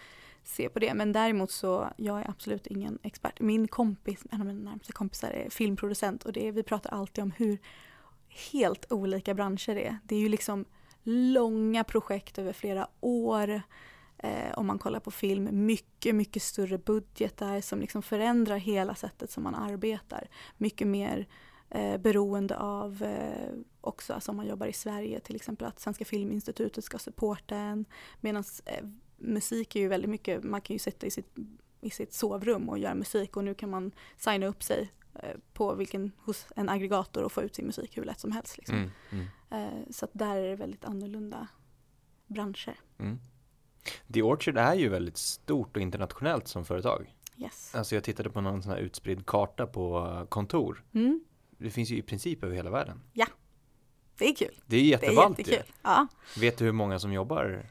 Speaker 2: se på det. Men däremot så, jag är absolut ingen expert. Min kompis, en av mina närmaste kompisar är filmproducent och det är, vi pratar alltid om hur helt olika branscher det är. Det är ju liksom långa projekt över flera år. Eh, om man kollar på film, mycket, mycket större budgetar som liksom förändrar hela sättet som man arbetar. Mycket mer eh, beroende av eh, också, alltså om man jobbar i Sverige till exempel att Svenska Filminstitutet ska supporta en. Medan eh, musik är ju väldigt mycket, man kan ju sitta i sitt, i sitt sovrum och göra musik och nu kan man signa upp sig eh, på vilken, hos en aggregator och få ut sin musik hur lätt som helst. Liksom. Mm, mm. Eh, så att där är det väldigt annorlunda branscher. Mm.
Speaker 1: The Orchard är ju väldigt stort och internationellt som företag.
Speaker 2: Yes.
Speaker 1: Alltså jag tittade på någon sån här utspridd karta på kontor. Mm. Det finns ju i princip över hela världen.
Speaker 2: Ja, det är kul.
Speaker 1: Det är jätteballt
Speaker 2: jättekul. Ja.
Speaker 1: Vet du hur många som jobbar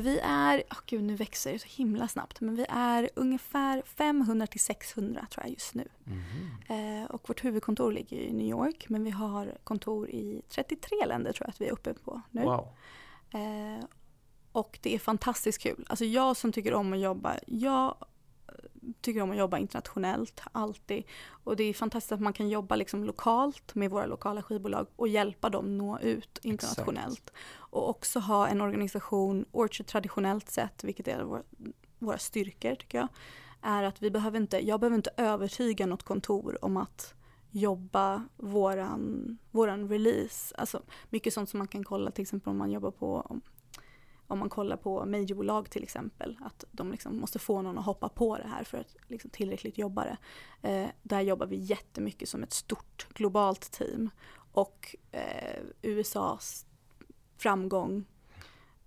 Speaker 2: vi är, oh gud nu växer det så himla snabbt, men vi är ungefär 500 till 600 tror jag just nu. Mm. Eh, och vårt huvudkontor ligger i New York, men vi har kontor i 33 länder tror jag att vi är uppe på nu.
Speaker 1: Wow.
Speaker 2: Eh, och det är fantastiskt kul. Alltså jag som tycker om att jobba, jag tycker om att jobba internationellt, alltid. Och det är fantastiskt att man kan jobba liksom lokalt med våra lokala skivbolag och hjälpa dem nå ut internationellt. Exakt. Och också ha en organisation, Orchard traditionellt sett, vilket är våra, våra styrkor tycker jag, är att vi behöver inte, jag behöver inte övertyga något kontor om att jobba våran, våran release. Alltså mycket sånt som man kan kolla till exempel om man jobbar på om, om man kollar på majorbolag till exempel, att de liksom måste få någon att hoppa på det här för att liksom tillräckligt jobba det. Eh, där jobbar vi jättemycket som ett stort globalt team och eh, USAs framgång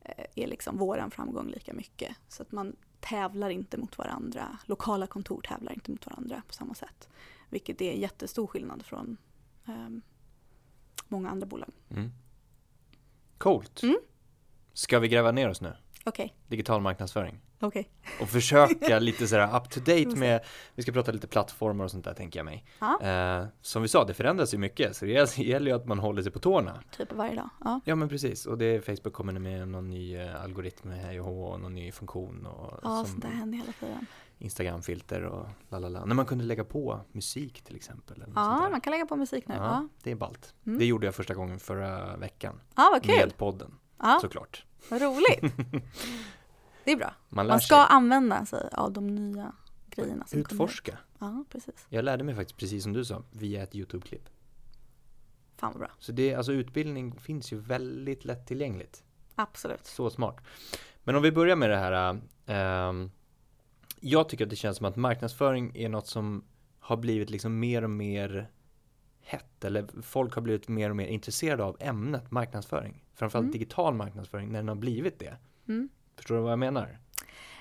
Speaker 2: eh, är liksom våran framgång lika mycket. Så att man tävlar inte mot varandra. Lokala kontor tävlar inte mot varandra på samma sätt. Vilket är jättestor skillnad från um, många andra bolag.
Speaker 1: Mm. Coolt.
Speaker 2: Mm.
Speaker 1: Ska vi gräva ner oss nu?
Speaker 2: Okej, okay.
Speaker 1: Digital marknadsföring.
Speaker 2: Okej.
Speaker 1: Och försöka lite sådär up to date med, vi ska prata lite plattformar och sånt där tänker jag mig. Eh, som vi sa, det förändras ju mycket så det gäller ju att man håller sig på tårna.
Speaker 2: Typ varje dag. Ja.
Speaker 1: Ja men precis, och det Facebook kommer med någon ny eh, algoritm med hej och hå och någon ny funktion och
Speaker 2: Ja, sånt där händer hela tiden.
Speaker 1: Instagramfilter och lalala. När man kunde lägga på musik till exempel.
Speaker 2: Ja, man kan lägga på musik nu.
Speaker 1: ja,
Speaker 2: Ja,
Speaker 1: det är ballt.
Speaker 2: Mm.
Speaker 1: Det gjorde jag första gången förra veckan.
Speaker 2: ja vad kul.
Speaker 1: Med podden,
Speaker 2: Ja,
Speaker 1: såklart.
Speaker 2: vad roligt. Det är bra.
Speaker 1: Man
Speaker 2: Man ska
Speaker 1: sig.
Speaker 2: använda sig av de nya grejerna som kommer.
Speaker 1: Utforska.
Speaker 2: Ja, precis.
Speaker 1: Jag lärde mig faktiskt, precis som du sa, via ett YouTube-klipp.
Speaker 2: Fan vad bra.
Speaker 1: Så det, alltså utbildning finns ju väldigt lättillgängligt.
Speaker 2: Absolut.
Speaker 1: Så smart. Men om vi börjar med det här. ehm, jag tycker att det känns som att marknadsföring är något som har blivit liksom mer och mer hett. Eller folk har blivit mer och mer intresserade av ämnet marknadsföring. Framförallt
Speaker 2: Mm.
Speaker 1: digital marknadsföring när den har blivit det.
Speaker 2: Mm.
Speaker 1: Förstår du vad jag menar?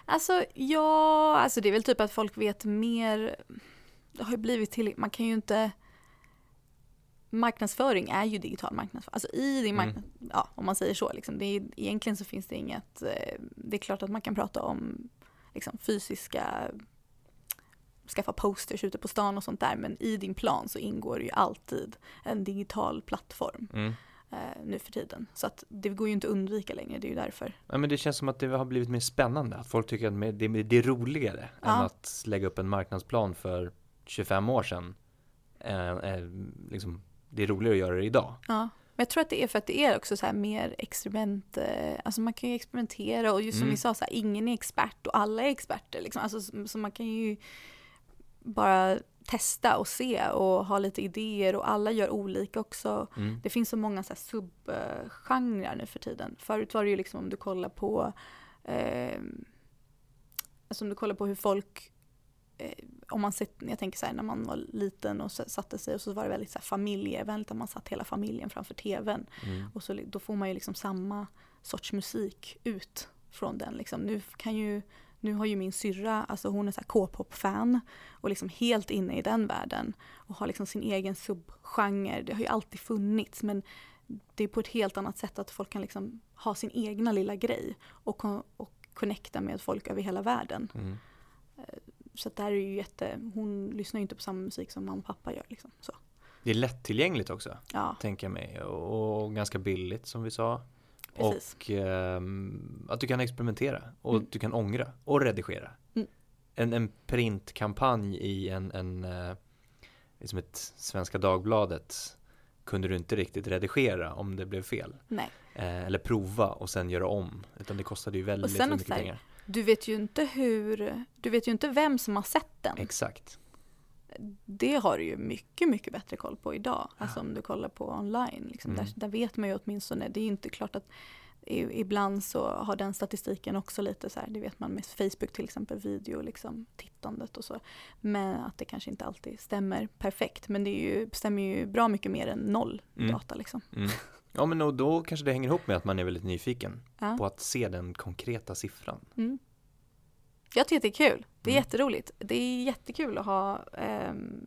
Speaker 2: Alltså ja, alltså det är väl typ att folk vet mer. Det har ju blivit till, man kan ju inte Marknadsföring är ju digital marknadsföring. Alltså i din
Speaker 1: Mm.
Speaker 2: marknad, ja om man säger så liksom. Det är, egentligen så finns det inget, eh, det är klart att man kan prata om liksom, fysiska skaffa posters ute på stan och sånt där men i din plan så ingår ju alltid en digital plattform
Speaker 1: Mm.
Speaker 2: Eh, nu för tiden. Så att det går ju inte att undvika längre, det är ju därför.
Speaker 1: Ja, men det känns som att det har blivit mer spännande. Att folk tycker att det är, det är roligare än
Speaker 2: Ja.
Speaker 1: att lägga upp en marknadsplan för 25 år sedan. Eh, eh, liksom, det är roligare att göra det idag.
Speaker 2: Ja, men jag tror att det är för att det är också så här mer experiment, eh, alltså man kan ju experimentera och just som
Speaker 1: Mm.
Speaker 2: vi sa, så här, ingen är expert och alla är experter liksom. Alltså, så, så man kan ju bara testa och se och ha lite idéer och alla gör olika också.
Speaker 1: Mm.
Speaker 2: Det finns så många så här subgenrer nu för tiden. Förut var det ju liksom om du kollar på eh, alltså om du kollar på hur folk eh, om man sett, jag tänker så här när man var liten och satte sig och så var det väldigt så här familjevänligt att man satt hela familjen framför tvn.
Speaker 1: Mm.
Speaker 2: Och så, då får man ju liksom samma sorts musik ut från den. Liksom. Nu, kan ju, nu har ju min syrra, alltså hon är så K-pop-fan och liksom helt inne i den världen och har liksom sin egen subgenre. Det har ju alltid funnits men det är på ett helt annat sätt att folk kan liksom ha sin egna lilla grej och, och connecta med folk över hela världen.
Speaker 1: Mm.
Speaker 2: Så att det här är ju jätte, hon lyssnar ju inte på samma musik som mamma och pappa gör. Liksom. Så,
Speaker 1: Det är lättillgängligt också,
Speaker 2: ja,
Speaker 1: tänker jag mig. Och, och ganska billigt som vi sa.
Speaker 2: Precis.
Speaker 1: Och ehm, att du kan experimentera och
Speaker 2: Mm.
Speaker 1: du kan ångra och redigera.
Speaker 2: Mm.
Speaker 1: En, en printkampanj i en, en eh, liksom ett Svenska Dagbladet kunde du inte riktigt redigera om det blev fel.
Speaker 2: Nej.
Speaker 1: Eh, eller prova och sen göra om. Utan det kostade ju väldigt, väldigt mycket
Speaker 2: här,
Speaker 1: pengar.
Speaker 2: Du vet ju inte hur, du vet ju inte vem som har sett den.
Speaker 1: Exakt.
Speaker 2: Det har du ju mycket, mycket bättre koll på idag. Alltså om du kollar på online. Liksom.
Speaker 1: Mm.
Speaker 2: Där, där vet man ju åtminstone, det är ju inte klart att ibland så har den statistiken också lite så här, det vet man med Facebook till exempel, video, liksom, tittandet och så. Men att det kanske inte alltid stämmer perfekt. Men det ju, stämmer ju bra mycket mer än noll
Speaker 1: Mm.
Speaker 2: data liksom.
Speaker 1: Mm. Ja men och då kanske det hänger ihop med att man är väldigt nyfiken
Speaker 2: Ja.
Speaker 1: på att se den konkreta siffran.
Speaker 2: Mm. Jag tycker det är kul. Det är
Speaker 1: Mm.
Speaker 2: jätteroligt. Det är jättekul att ha ehm,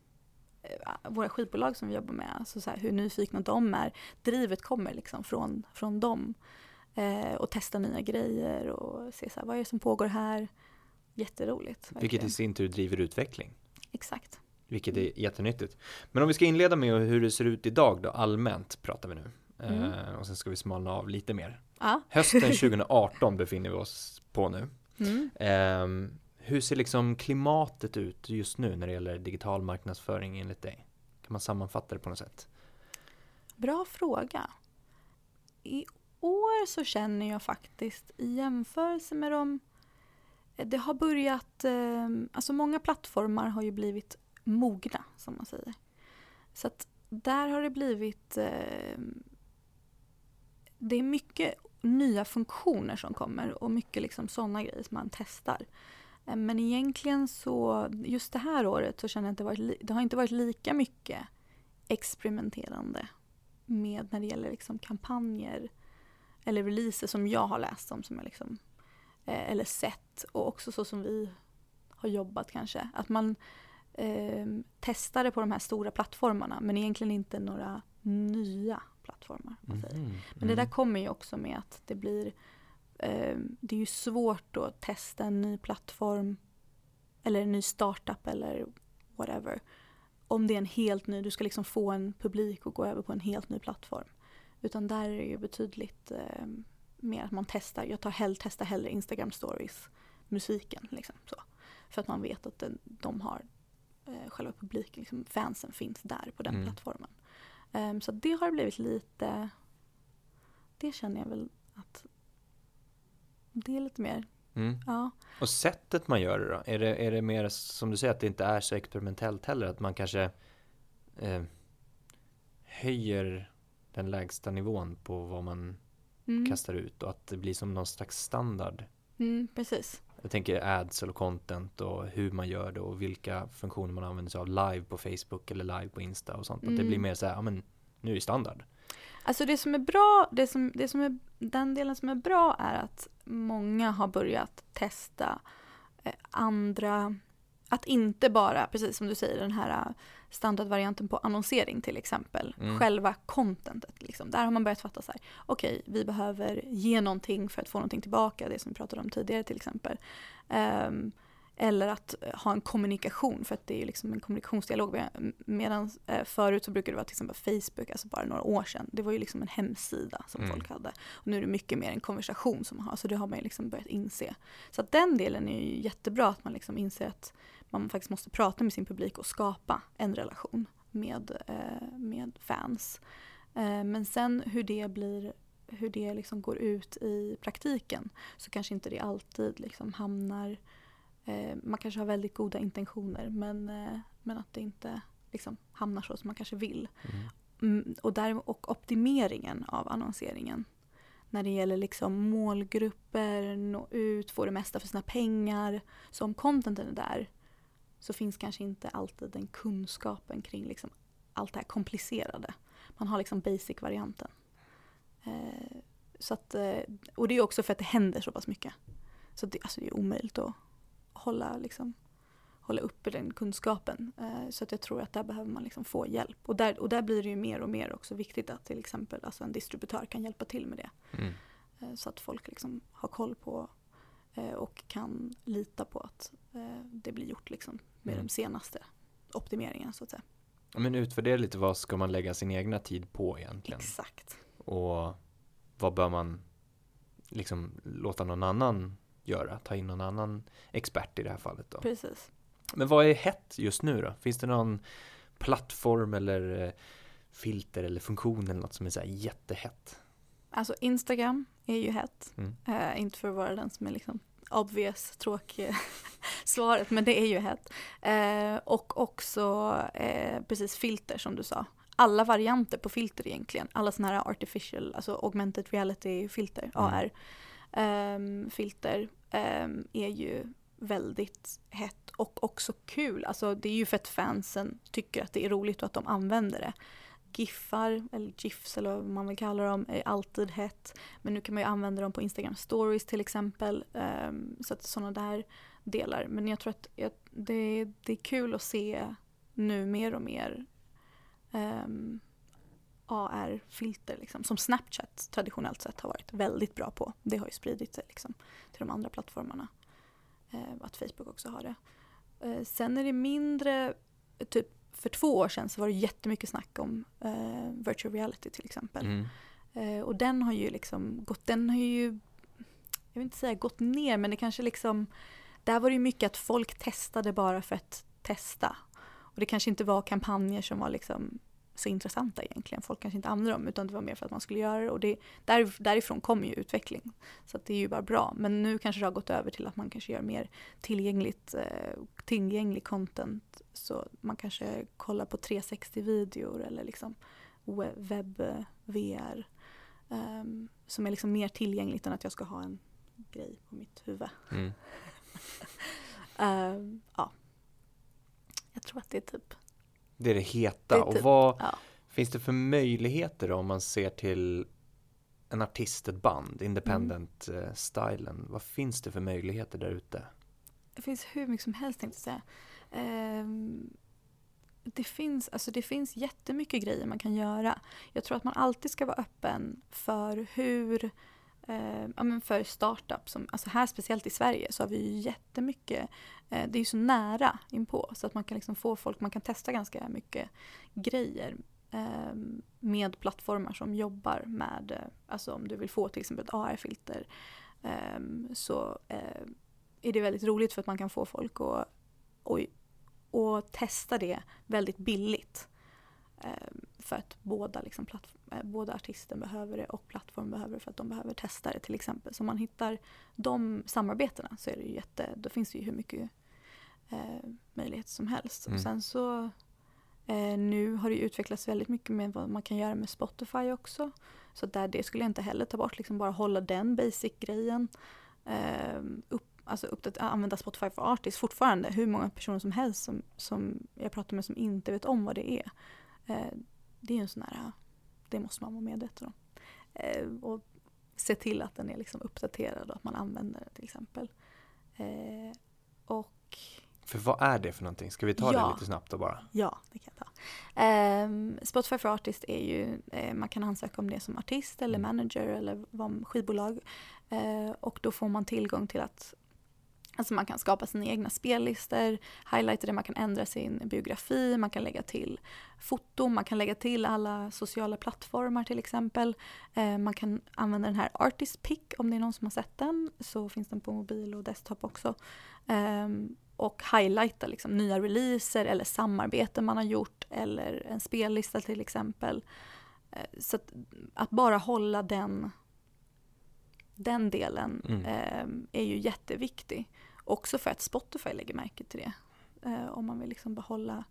Speaker 2: eh, våra skivbolag som vi jobbar med, alltså så här, hur nyfikna de är. Drivet kommer liksom från, från dem. Eh, och testa nya grejer och se så här, vad är det som pågår här. Jätteroligt.
Speaker 1: Vilket
Speaker 2: verkligen.
Speaker 1: i sin tur driver utveckling.
Speaker 2: Exakt.
Speaker 1: Vilket är jättenyttigt. Men om vi ska inleda med hur det ser ut idag då, allmänt pratar vi nu.
Speaker 2: Mm.
Speaker 1: Eh, och sen ska vi smalna av lite mer.
Speaker 2: Ja.
Speaker 1: Hösten 2018 befinner vi oss på nu.
Speaker 2: Mm.
Speaker 1: Ehm, hur ser liksom klimatet ut just nu när det gäller digital marknadsföring enligt dig? Kan man sammanfatta det på något sätt?
Speaker 2: Bra fråga. I år så känner jag faktiskt i jämförelse med de det har börjat, eh, alltså många plattformar har ju blivit mogna som man säger. Så att där har det blivit, eh, det är mycket nya funktioner som kommer och mycket liksom sådana grejer som man testar. Eh, men egentligen så, just det här året så känner jag att det, varit, det har inte varit lika mycket experimenterande med när det gäller liksom kampanjer eller releaser som jag har läst om, som jag liksom, eh, eller sett och också så som vi har jobbat kanske. Att man eh, det på de här stora plattformarna men egentligen inte några nya plattformar. Mm. Men det där mm. kommer ju också med att det blir eh, det är ju svårt att testa en ny plattform eller en ny startup eller whatever. Om det är en helt ny, du ska liksom få en publik och gå över på en helt ny plattform. Utan där är det ju betydligt eh, mer att man testar. Jag tar hell, testar hellre Instagram stories, musiken liksom. Så. För att man vet att den, de har eh, själva publiken, liksom, fansen finns där på den mm. plattformen. Um, så det har blivit lite, det känner jag väl att det är lite mer
Speaker 1: Mm.
Speaker 2: Ja.
Speaker 1: Och sättet man gör det då? Är det, är det mer som du säger att det inte är så experimentellt heller? Att man kanske eh, höjer den lägsta nivån på vad man mm. kastar ut och att det blir som någon slags standard?
Speaker 2: Mm, precis.
Speaker 1: Jag tänker ads eller content och hur man gör det och vilka funktioner man använder sig av live på Facebook eller live på Insta och sånt. Att det blir mm. mer så här, ja men nu är det standard.
Speaker 2: Alltså det som är bra, det som, det som är, den delen som är bra är att många har börjat testa eh, andra, att inte bara, precis som du säger, den här standardvarianten på annonsering till exempel. Mm. Själva contentet. Liksom. Där har man börjat fatta så här, okej, okay, vi behöver ge någonting för att få någonting tillbaka, det som vi pratade om tidigare till exempel. Um, eller att ha en kommunikation för att det är liksom en kommunikationsdialog. Medan eh, förut så brukade det vara till exempel Facebook, alltså bara några år sedan. Det var ju liksom en hemsida som mm. folk hade. Och nu är det mycket mer en konversation som man har, så det har man ju liksom börjat inse. Så att den delen är ju jättebra, att man liksom inser att man faktiskt måste prata med sin publik och skapa en relation med, eh, med fans. Eh, men sen hur det blir hur det liksom går ut i praktiken så kanske inte det alltid liksom hamnar eh, man kanske har väldigt goda intentioner men, eh, men att det inte liksom hamnar så som man kanske vill. Mm. Mm, och, där, och optimeringen av annonseringen när det gäller liksom målgrupper, nå ut, få det mesta för sina pengar. Så om contenten är där så finns kanske inte alltid den kunskapen kring liksom allt det här komplicerade. Man har liksom basic-varianten. Eh, så att, eh, och det är också för att det händer så pass mycket. Så det, alltså det är omöjligt att hålla, liksom, hålla uppe den kunskapen. Eh, så att jag tror att där behöver man liksom få hjälp. Och där, och där blir det ju mer och mer också viktigt att till exempel alltså en distributör kan hjälpa till med det. Mm. Eh, så att folk liksom har koll på eh, och kan lita på att det blir gjort liksom med mm. den senaste optimeringen så att säga.
Speaker 1: Men utvärdera lite vad ska man lägga sin egna tid på egentligen?
Speaker 2: Exakt.
Speaker 1: Och vad bör man liksom låta någon annan göra, ta in någon annan expert i det här fallet då.
Speaker 2: Precis.
Speaker 1: Men vad är hett just nu då? Finns det någon plattform eller eh, filter eller funktion eller något som är så här jättehett?
Speaker 2: Alltså Instagram är ju hett. Mm. Uh, inte för att vara den som är liksom obvious, tråkig svaret, men det är ju hett. Uh, och också uh, precis filter som du sa. Alla varianter på filter egentligen. Alla sådana här artificial, alltså augmented reality filter, mm. AR. Um, filter um, är ju väldigt hett och också kul. Alltså det är ju för att fansen tycker att det är roligt och att de använder det. Giffar, eller GIFs eller vad man vill kalla dem, är alltid hett. Men nu kan man ju använda dem på Instagram stories till exempel. Um, så att sådana där delar. Men jag tror att jag, det, det är kul att se nu mer och mer ehm, um, AR-filter liksom, som Snapchat traditionellt sett har varit väldigt bra på. Det har ju spridit sig liksom, till de andra plattformarna. Eh, att Facebook också har det. Eh, sen är det mindre, typ för två år sedan så var det jättemycket snack om eh, virtual reality till exempel. Mm. Eh, och den har ju liksom gått, den har ju, jag vill inte säga gått ner men det kanske liksom, där var det ju mycket att folk testade bara för att testa. Och det kanske inte var kampanjer som var liksom så intressanta egentligen. Folk kanske inte använde dem utan det var mer för att man skulle göra det och det, där, därifrån kommer ju utveckling. Så det är ju bara bra. Men nu kanske det har gått över till att man kanske gör mer tillgängligt, eh, tillgänglig content. Så man kanske kollar på 360-videor eller liksom webb, VR. Um, som är liksom mer tillgängligt än att jag ska ha en grej på mitt huvud.
Speaker 1: Mm.
Speaker 2: um, ja. Jag tror att det är typ
Speaker 1: Det är det heta.
Speaker 2: Det är
Speaker 1: Och
Speaker 2: typ-
Speaker 1: vad
Speaker 2: ja.
Speaker 1: finns det för möjligheter då, om man ser till en artist, ett band, independent-stilen? Vad finns det för möjligheter där ute?
Speaker 2: Det finns hur mycket som helst tänkte jag säga. Ehm, det, finns, alltså det finns jättemycket grejer man kan göra. Jag tror att man alltid ska vara öppen för hur eh, ja, men för startup, som, alltså här speciellt i Sverige så har vi ju jättemycket, eh, det är ju så nära inpå så att man kan liksom få folk, man kan testa ganska mycket grejer eh, med plattformar som jobbar med, eh, alltså om du vill få till exempel ett AR-filter eh, så eh, är det väldigt roligt för att man kan få folk att och, och testa det väldigt billigt. Eh, för att båda, liksom, eh, båda artisten behöver det och plattformen behöver det för att de behöver testa det till exempel. Så om man hittar de samarbetena så är det jätte, då finns det ju hur mycket eh, möjligheter som helst.
Speaker 1: Mm.
Speaker 2: Och sen så eh, nu har det ju utvecklats väldigt mycket med vad man kan göra med Spotify också. Så där, det skulle jag inte heller ta bort, liksom bara hålla den basic-grejen. Eh, upp, alltså uppdat- använda Spotify för Artists fortfarande. Hur många personer som helst som, som jag pratar med som inte vet om vad det är. Eh, det är en sån här, det måste man vara medveten om. Eh, och se till att den är liksom uppdaterad och att man använder den till exempel. Eh, och
Speaker 1: För vad är det för någonting? Ska vi ta
Speaker 2: Ja.
Speaker 1: det lite snabbt då bara?
Speaker 2: Ja, det kan jag ta. Ehm, Spotify for Artist är ju, eh, man kan ansöka om det som artist eller
Speaker 1: Mm.
Speaker 2: manager eller vad- skivbolag. Eh, och då får man tillgång till att Alltså man kan skapa sina egna spellistor, highlighta det, man kan ändra sin biografi, man kan lägga till foton, man kan lägga till alla sociala plattformar till exempel. Eh, man kan använda den här Artist Pick om det är någon som har sett den, så finns den på mobil och desktop också. Ehm, och highlighta liksom nya releaser eller samarbeten man har gjort eller en spellista till exempel. Eh, Så att, att bara hålla den, den delen
Speaker 1: Mm.
Speaker 2: eh, är ju jätteviktig. Också för att Spotify lägger märke till det. Eh, om man vill liksom behålla,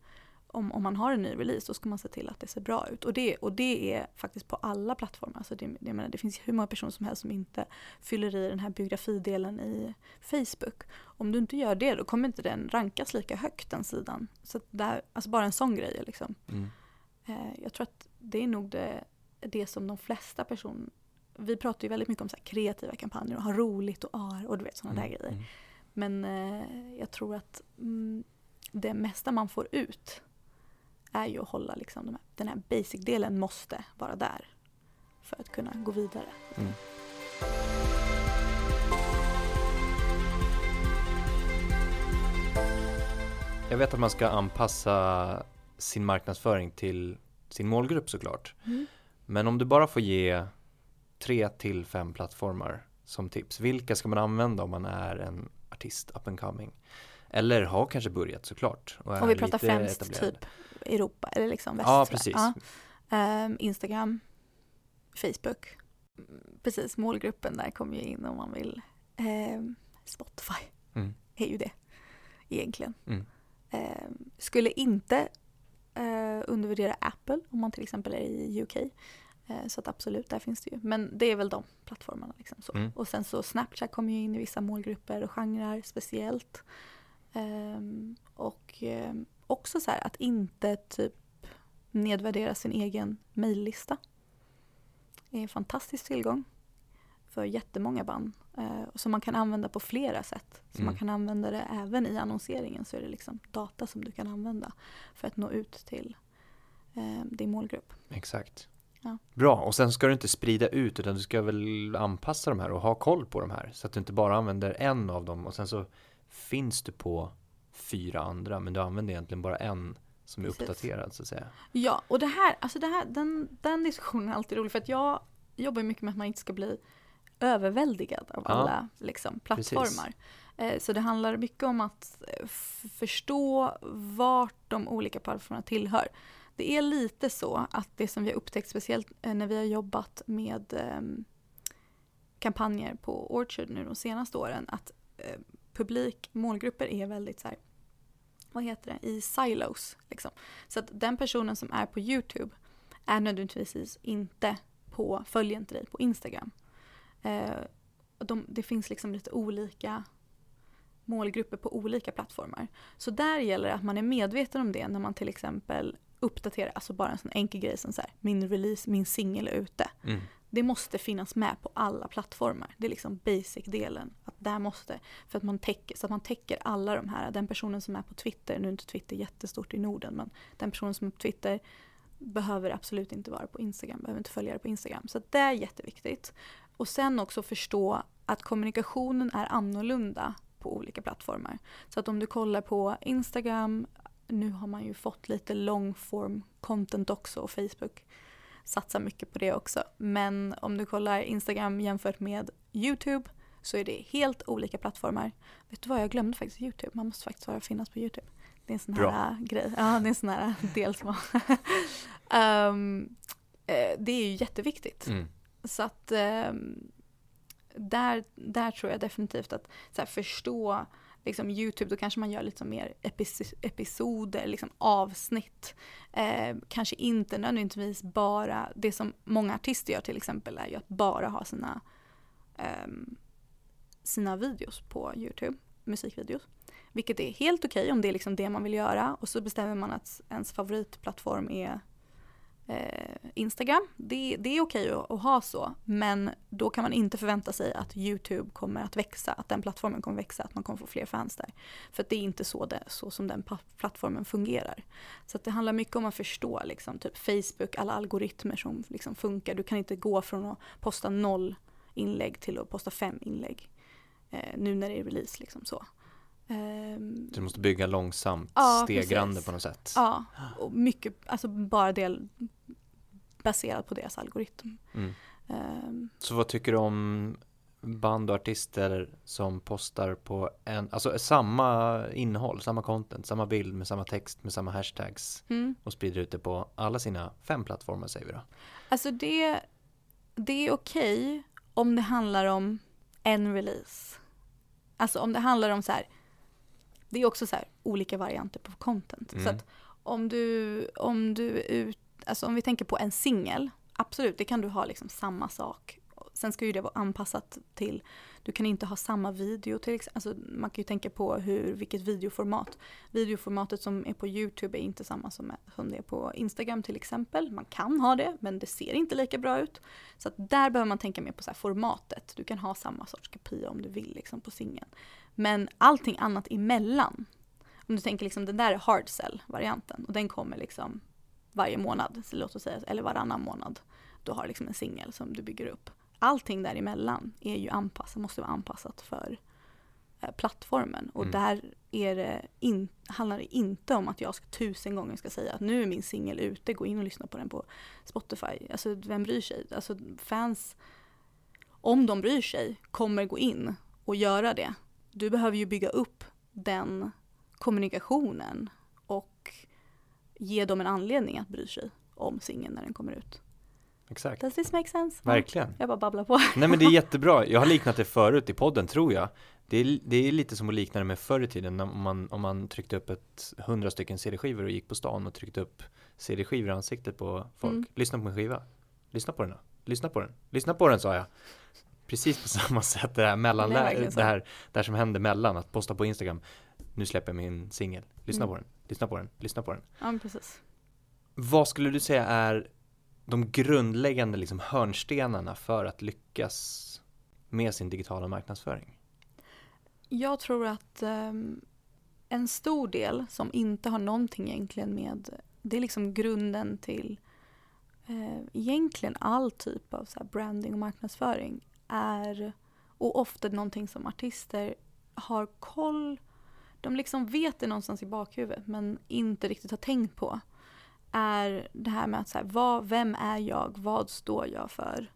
Speaker 2: om, om man har en ny release då ska man se till att det ser bra ut. Och det, och det är faktiskt på alla plattformar. Alltså det, det, menar, det finns hur många personer som helst som inte fyller i den här biografidelen i Facebook. Om du inte gör det då kommer inte den rankas lika högt den sidan. Så där, alltså bara en sån grej liksom.
Speaker 1: Mm.
Speaker 2: Eh, jag tror att det är nog det, det som de flesta personer vi pratar ju väldigt mycket om så kreativa kampanjer och ha roligt och AR och du vet sådana där
Speaker 1: Mm.
Speaker 2: grejer.
Speaker 1: Mm.
Speaker 2: Men eh, jag tror att mm, det mesta man får ut är ju att hålla liksom de här, den här basic-delen måste vara där för att kunna gå vidare.
Speaker 1: Mm. Jag vet att man ska anpassa sin marknadsföring till sin målgrupp såklart. Men om du bara får ge tre till fem plattformar som tips, vilka ska man använda om man är en artist up and coming? Eller har kanske börjat såklart. Och,
Speaker 2: Och vi pratar främst
Speaker 1: etablerad.
Speaker 2: typ Europa eller liksom väst.
Speaker 1: Ja, precis.
Speaker 2: Ja. Ehm, Instagram, Facebook. Precis, målgruppen där kommer ju in om man vill. Ehm, Spotify
Speaker 1: Mm.
Speaker 2: är ju det egentligen.
Speaker 1: Mm.
Speaker 2: Ehm, skulle inte eh, undervärdera Apple om man till exempel är i UK. Eh, så att absolut, där finns det ju. Men det är väl de plattformarna. Liksom så.
Speaker 1: Mm.
Speaker 2: Och sen så Snapchat kommer ju in i vissa målgrupper och genrer speciellt. Ehm, och ehm, också så här att inte typ nedvärdera sin egen mejllista. Det är en fantastisk tillgång för jättemånga band. Eh, som man kan använda på flera sätt. Så
Speaker 1: Mm.
Speaker 2: man kan använda det även i annonseringen så är det liksom data som du kan använda för att nå ut till eh, din målgrupp.
Speaker 1: Exakt.
Speaker 2: Ja.
Speaker 1: Bra, och sen ska du inte sprida ut utan du ska väl anpassa de här och ha koll på de här så att du inte bara använder en av dem och sen så finns du på fyra andra men du använder egentligen bara en som är
Speaker 2: Precis.
Speaker 1: uppdaterad så att säga.
Speaker 2: Ja, och det här, alltså det här, den, den diskussionen är alltid rolig för att jag jobbar mycket med att man inte ska bli överväldigad av
Speaker 1: Ja.
Speaker 2: alla liksom, plattformar. Eh, så det handlar mycket om att eh, förstå vart de olika plattformarna tillhör. Det är lite så att det som vi har upptäckt, speciellt eh, när vi har jobbat med ehm, kampanjer på Orchard nu de senaste åren, att eh, publik, målgrupper är väldigt så här, vad heter det, i silos. Liksom. Så att den personen som är på YouTube är nödvändigtvis inte på, följer inte dig på Instagram. Eh, de, det finns liksom lite olika målgrupper på olika plattformar. Så där gäller det att man är medveten om det när man till exempel uppdaterar, alltså bara en sån enkel grej som så här, min release, min singel är ute.
Speaker 1: Mm.
Speaker 2: Det måste finnas med på alla plattformar. Det är liksom basic-delen. Att där måste, för att man täcker, så att man täcker alla de här. Den personen som är på Twitter, nu är inte Twitter jättestort i Norden, men den personen som är på Twitter behöver absolut inte vara på Instagram, behöver inte följa det på Instagram. Så det är jätteviktigt. Och sen också förstå att kommunikationen är annorlunda på olika plattformar. Så att om du kollar på Instagram, nu har man ju fått lite long form content också och Facebook satsar mycket på det också. Men om du kollar Instagram jämfört med YouTube så är det helt olika plattformar. Vet du vad, jag glömde faktiskt YouTube. Man måste faktiskt vara finnas på YouTube. Det är en sån här
Speaker 1: Bra.
Speaker 2: grej. Ja, det är en sån här del som um, Det är ju jätteviktigt.
Speaker 1: Mm.
Speaker 2: Så att um, där, där tror jag definitivt att här, förstå liksom Youtube, då kanske man gör lite mer epis episoder, liksom avsnitt. Eh, kanske inte nödvändigtvis bara, det som många artister gör till exempel är ju att bara ha sina, eh, sina videos på Youtube, musikvideos. Vilket är helt okej okay om det är liksom det man vill göra och så bestämmer man att ens favoritplattform är eh, Instagram. Det, det är okej att, att, ha så, men då kan man inte förvänta sig att YouTube kommer att växa, att den plattformen kommer växa, att man kommer få fler fans där. För det är inte så, det, så som den plattformen fungerar. Så det handlar mycket om att förstå liksom, typ Facebook, alla algoritmer som liksom funkar. Du kan inte gå från att posta noll inlägg till att posta fem inlägg. Eh, nu när det är release liksom så.
Speaker 1: Um, du måste bygga långsamt,
Speaker 2: ja,
Speaker 1: stegrande
Speaker 2: precis.
Speaker 1: på något sätt.
Speaker 2: Ja, och mycket, alltså bara det baserat på deras algoritm.
Speaker 1: Mm.
Speaker 2: Um,
Speaker 1: så vad tycker du om band och artister som postar på en, alltså samma innehåll, samma content, samma bild med samma text med samma hashtags
Speaker 2: mm.
Speaker 1: och sprider ut det på alla sina fem plattformar säger vi då?
Speaker 2: Alltså det, det är okej okay om det handlar om en release. Alltså om det handlar om så här, det är också så här olika varianter på content.
Speaker 1: Mm.
Speaker 2: Så att om du, om du ut, alltså om vi tänker på en singel, absolut det kan du ha liksom samma sak. Sen ska ju det vara anpassat till, du kan inte ha samma video till exempel, alltså man kan ju tänka på hur, vilket videoformat. Videoformatet som är på YouTube är inte samma som, som det är på Instagram till exempel. Man kan ha det men det ser inte lika bra ut. Så där behöver man tänka mer på så formatet. Du kan ha samma sorts kopia om du vill liksom på singeln. Men allting annat emellan. Om du tänker liksom den där är hard sell varianten och den kommer liksom varje månad, låt oss säga, eller varannan månad. Du har liksom en singel som du bygger upp. Allting däremellan är ju anpassat, måste vara anpassat för eh, plattformen. Och
Speaker 1: Mm.
Speaker 2: där är det in, handlar det inte om att jag ska, tusen gånger ska säga att nu är min singel ute, gå in och lyssna på den på Spotify. Alltså vem bryr sig? Alltså fans, om de bryr sig, kommer gå in och göra det. Du behöver ju bygga upp den kommunikationen och ge dem en anledning att bry sig om singeln när den kommer ut.
Speaker 1: Exakt.
Speaker 2: Does this make sense?
Speaker 1: Verkligen.
Speaker 2: Jag bara babblar på.
Speaker 1: Nej men det är jättebra. Jag har liknat det förut i podden tror jag. Det är, det är lite som att likna det med förr i tiden om man, om man tryckte upp ett hundra stycken CD-skivor och gick på stan och tryckte upp CD-skivor i ansiktet på folk.
Speaker 2: Mm.
Speaker 1: Lyssna på min skiva. Lyssna på den då. Lyssna på den. Lyssna på den sa jag. Precis på samma sätt det här mellan
Speaker 2: Det
Speaker 1: det här, det här som händer mellan att posta på Instagram. Nu släpper jag min singel. Lyssna
Speaker 2: Mm.
Speaker 1: på den. Lyssna på den. Lyssna på den.
Speaker 2: Ja, precis.
Speaker 1: Vad skulle du säga är de grundläggande liksom hörnstenarna för att lyckas med sin digitala marknadsföring?
Speaker 2: Jag tror att ehm, en stor del som inte har någonting egentligen med, det är liksom grunden till eh, egentligen all typ av så branding och marknadsföring är, och ofta någonting som artister har koll, de liksom vet det någonstans i bakhuvudet men inte riktigt har tänkt på, är det här med att så här, vad, vem är jag, vad står jag för?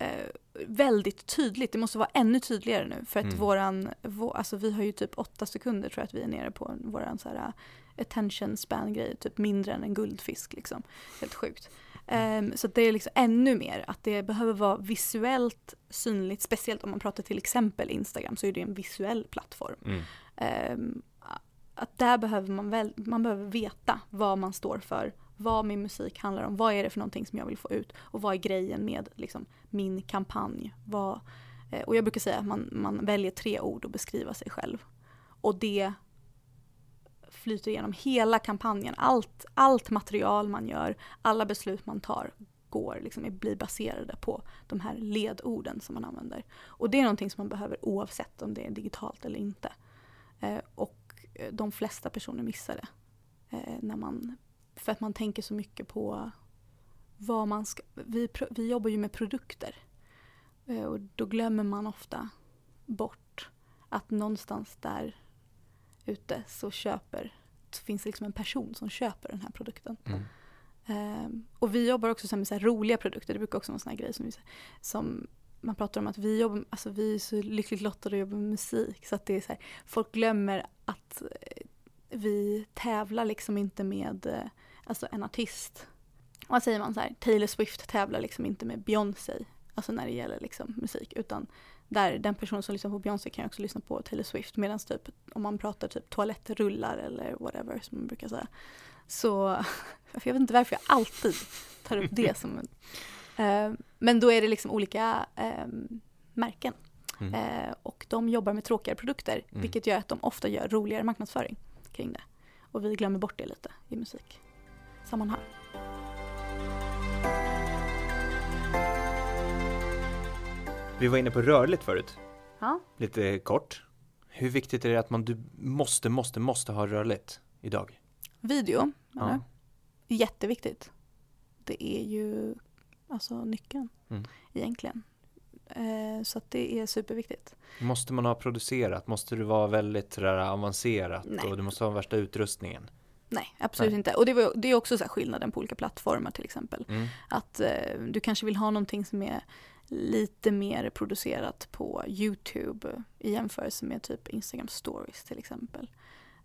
Speaker 2: eh, väldigt tydligt. Det måste vara ännu tydligare nu för att
Speaker 1: Mm.
Speaker 2: våran, vå, alltså vi har ju typ åtta sekunder tror jag att vi är nere på våran så här attention span grej, typ mindre än en guldfisk liksom. Helt sjukt. Ehm, så det är liksom ännu mer att det behöver vara visuellt synligt, speciellt om man pratar till exempel Instagram så är det en visuell plattform.
Speaker 1: Mm.
Speaker 2: Ehm, att där behöver man väl, man behöver veta vad man står för, vad min musik handlar om. Vad är det för någonting som jag vill få ut och vad är grejen med liksom, min kampanj. Vad, eh, och jag brukar säga att man, man väljer tre ord att beskriva sig själv. Och det flyter igenom hela kampanjen. Allt, allt material man gör, alla beslut man tar går, liksom, blir baserade på de här ledorden som man använder. Och det är någonting som man behöver oavsett om det är digitalt eller inte. Eh, och eh, de flesta personer missar det. Eh, när man, för att man tänker så mycket på vad man ska... Vi, vi jobbar ju med produkter. Eh, och då glömmer man ofta bort att någonstans där ute så köper, så finns det liksom en person som köper den här produkten. Mm. Um, och vi jobbar också med så roliga produkter, det brukar också vara en sån här grej som, vi, som man pratar om att vi, jobbar, alltså vi är så lyckligt lottade och jobbar med musik så att det är så här, folk glömmer att eh, vi tävlar liksom inte med eh, alltså en artist. Vad säger man så här, Taylor Swift tävlar liksom inte med Beyoncé, alltså när det gäller liksom musik, utan där den personen som lyssnar på Beyoncé kan också lyssna på Taylor Swift medan typ om man pratar typ toalettrullar eller whatever som man brukar säga. Så jag vet inte varför jag alltid tar upp det som eh, Men då är det liksom olika eh, märken. Mm. Eh, och de jobbar med tråkigare produkter mm. vilket gör att de ofta gör roligare marknadsföring kring det. Och vi glömmer bort det lite i musiksammanhang.
Speaker 1: Vi var inne på rörligt förut.
Speaker 2: Ja.
Speaker 1: Lite kort. Hur viktigt är det att man du måste, måste, måste ha rörligt idag?
Speaker 2: Video, ja. jätteviktigt. Det är ju alltså nyckeln mm. egentligen. Eh, så att det är superviktigt.
Speaker 1: Måste man ha producerat? Måste du vara väldigt avancerat Nej. och du måste ha värsta utrustningen?
Speaker 2: Nej, absolut Nej. inte. Och det, var, det är också så skillnaden på olika plattformar till exempel. Mm. Att eh, du kanske vill ha någonting som är lite mer producerat på Youtube i jämförelse med typ Instagram stories till exempel.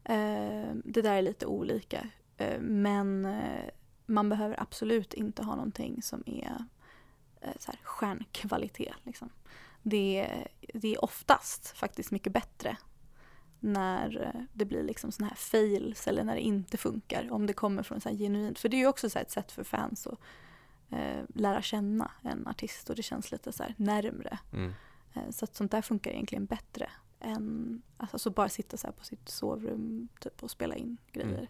Speaker 2: Eh, det där är lite olika eh, men eh, man behöver absolut inte ha någonting som är så här, stjärnkvalitet. Liksom. Det, det är oftast faktiskt mycket bättre när det blir liksom såna här fails eller när det inte funkar. Om det kommer från så här genuint. För det är ju också så ett sätt för fans att eh, lära känna en artist och det känns lite så här närmre. Mm. Eh, så att sånt där funkar egentligen bättre än alltså, bara sitta så på sitt sovrum typ, och spela in grejer mm.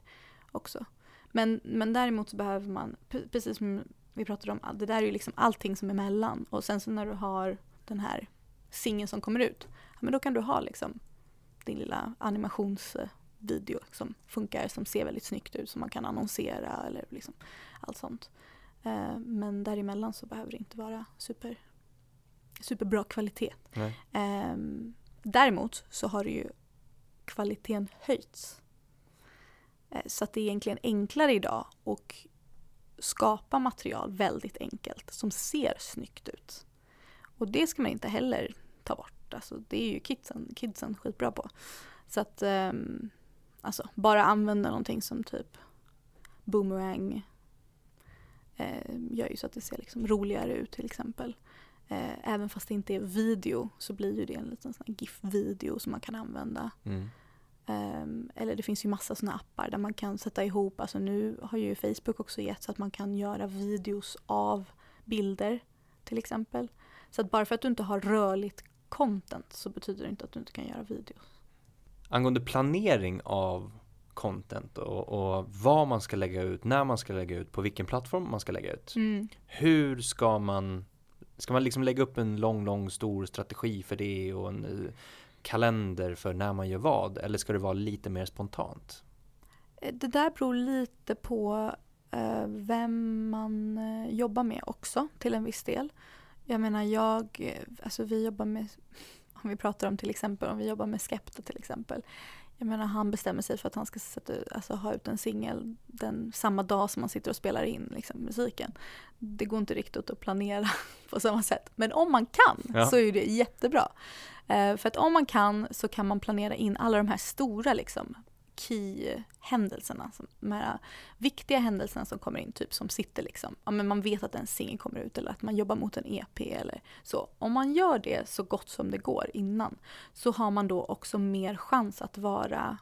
Speaker 2: också. Men, men däremot så behöver man, precis som vi pratade om, det där är ju liksom allting som är mellan och sen så när du har den här singeln som kommer ut, ja, men då kan du ha liksom din lilla animationsvideo som funkar, som ser väldigt snyggt ut, som man kan annonsera eller liksom allt sånt. Eh, men däremellan så behöver det inte vara super, superbra kvalitet. Eh, däremot så har ju kvaliteten höjts. Eh, så att det är egentligen enklare idag att skapa material väldigt enkelt som ser snyggt ut. Och det ska man inte heller ta bort. Alltså, det är ju kidsen, kidsen skitbra på. Så att um, alltså, bara använda någonting som typ boomerang eh, gör ju så att det ser liksom roligare ut till exempel. Eh, även fast det inte är video så blir ju det en liten GIF-video som man kan använda. Mm. Um, eller det finns ju massa sådana appar där man kan sätta ihop, alltså nu har ju Facebook också gett så att man kan göra videos av bilder till exempel. Så att bara för att du inte har rörligt content så betyder det inte att du inte kan göra videos.
Speaker 1: Angående planering av content och, och, vad man ska lägga ut, när man ska lägga ut, på vilken plattform man ska lägga ut. Mm. Hur ska man, ska man liksom lägga upp en lång, lång, stor strategi för det och en uh, kalender för när man gör vad? Eller ska det vara lite mer spontant?
Speaker 2: Eh, det där beror lite på uh, vem man uh, jobbar med också till en viss del. Jag menar jag, alltså vi jobbar med, om vi pratar om till exempel, om vi jobbar med Skepta till exempel. Jag menar han bestämmer sig för att han ska sätta, alltså, ha ut en singel den samma dag som man sitter och spelar in liksom, musiken. Det går inte riktigt att planera på samma sätt. Men om man kan ja. så är det jättebra. Uh, för att om man kan så kan man planera in alla de här stora liksom, key-händelserna, de här viktiga händelserna som kommer in, typ som sitter liksom, ja men man vet att en singel kommer ut eller att man jobbar mot en EP eller så. Om man gör det så gott som det går innan så har man då också mer chans att vara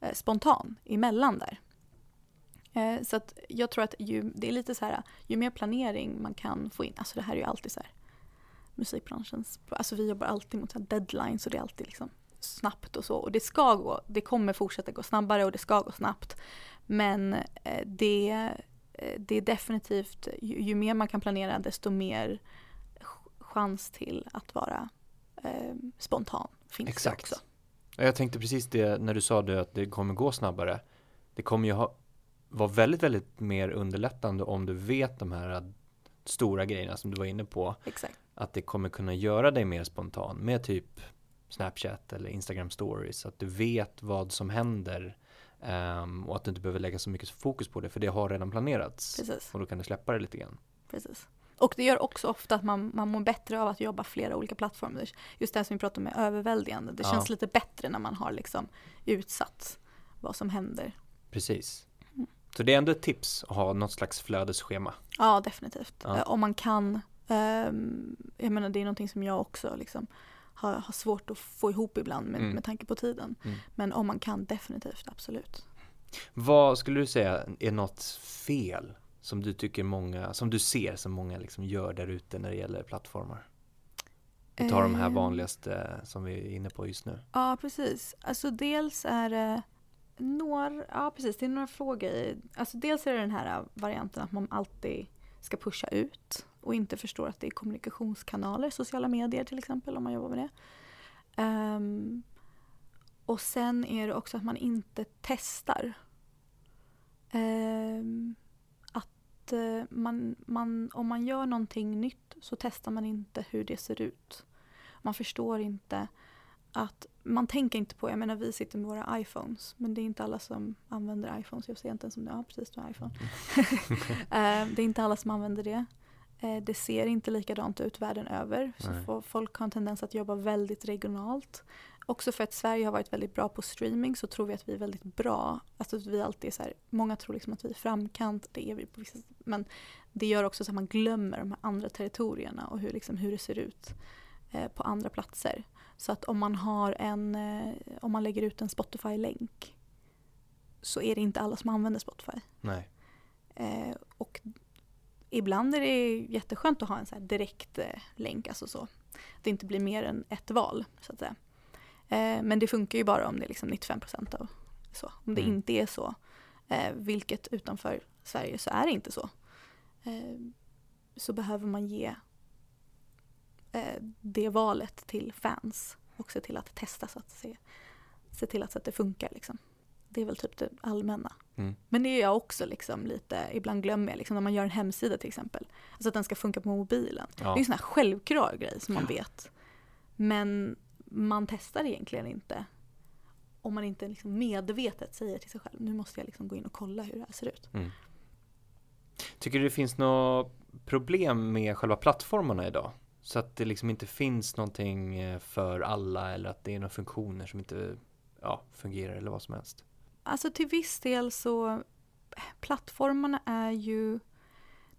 Speaker 2: eh, spontan emellan där. Eh, så att jag tror att ju, det är lite så här, ju mer planering man kan få in, alltså det här är ju alltid så här musikbranschens, alltså vi jobbar alltid mot deadlines och det är alltid liksom snabbt och så. Och det ska gå, det kommer fortsätta gå snabbare och det ska gå snabbt. Men eh, det, eh, det är definitivt, ju, ju, mer man kan planera desto mer chans till att vara eh, spontan finns Exakt. det också.
Speaker 1: Jag tänkte precis det när du sa det att det kommer gå snabbare. Det kommer ju ha, vara väldigt, väldigt mer underlättande om du vet de här stora grejerna som du var inne på.
Speaker 2: Exakt.
Speaker 1: Att det kommer kunna göra dig mer spontan med typ Snapchat eller Instagram stories. Så att du vet vad som händer um, och att du inte behöver lägga så mycket fokus på det för det har redan planerats.
Speaker 2: Precis.
Speaker 1: Och då kan du släppa det lite grann.
Speaker 2: Precis. Och det gör också ofta att man, man mår bättre av att jobba flera olika plattformar. Just det här som vi pratade om med överväldigande. Det känns ja. lite bättre när man har liksom utsatt vad som händer.
Speaker 1: Precis. Mm. Så det är ändå ett tips att ha något slags flödesschema.
Speaker 2: Ja, definitivt. Ja. Om man kan. Um, jag menar det är någonting som jag också liksom har, har svårt att få ihop ibland med, mm. med tanke på tiden. Mm. Men om man kan definitivt, absolut.
Speaker 1: Vad skulle du säga är något fel som du tycker många, som du ser som många liksom gör där ute när det gäller plattformar? Vi tar de här ehm. vanligaste som vi är inne på just nu.
Speaker 2: Ja, precis. Alltså dels är det några, ja precis, det är några frågor. Alltså dels är det den här varianten att man alltid ska pusha ut och inte förstår att det är kommunikationskanaler, sociala medier till exempel om man jobbar med det. Um, och sen är det också att man inte testar. Um, att uh, man, man, om man gör någonting nytt så testar man inte hur det ser ut. Man förstår inte att man tänker inte på, jag menar vi sitter med våra iPhones men det är inte alla som använder iPhones. Jag ser inte ens som det, ja precis du har iPhone. uh, det är inte alla som använder det. Uh, det ser inte likadant ut världen över. Så folk har en tendens att jobba väldigt regionalt. Också för att Sverige har varit väldigt bra på streaming så tror vi att vi är väldigt bra. Alltså vi alltid så här, många tror liksom att vi är framkant, det är vi på vissa Men det gör också så att man glömmer de här andra territorierna och hur, liksom, hur det ser ut eh, på andra platser. Så att om man har en, eh, om man lägger ut en Spotify-länk så är det inte alla som använder Spotify.
Speaker 1: Nej.
Speaker 2: Eh, och ibland är det jätteskönt att ha en så direkt eh, länk, alltså så. Det inte blir mer än ett val så att säga. Eh, men det funkar ju bara om det är liksom 95% av så. Om det mm. inte är så, eh, vilket utanför Sverige så är det inte så, så behöver man ge det valet till fans och se till att testa så att se, se till att, så att det funkar. Liksom. Det är väl typ det allmänna. Mm. Men det är jag också liksom lite, ibland glömmer jag liksom, när man gör en hemsida till exempel. Alltså att den ska funka på mobilen. Ja. Det är en sån här självklar grej som man ja. vet. Men man testar egentligen inte om man inte liksom medvetet säger till sig själv nu måste jag liksom gå in och kolla hur det här ser ut. Mm.
Speaker 1: Tycker du det finns något problem med själva plattformarna idag? Så att det liksom inte finns någonting eh, för alla eller att det är några funktioner som inte ja, fungerar eller vad som helst.
Speaker 2: Alltså till viss del så plattformarna är ju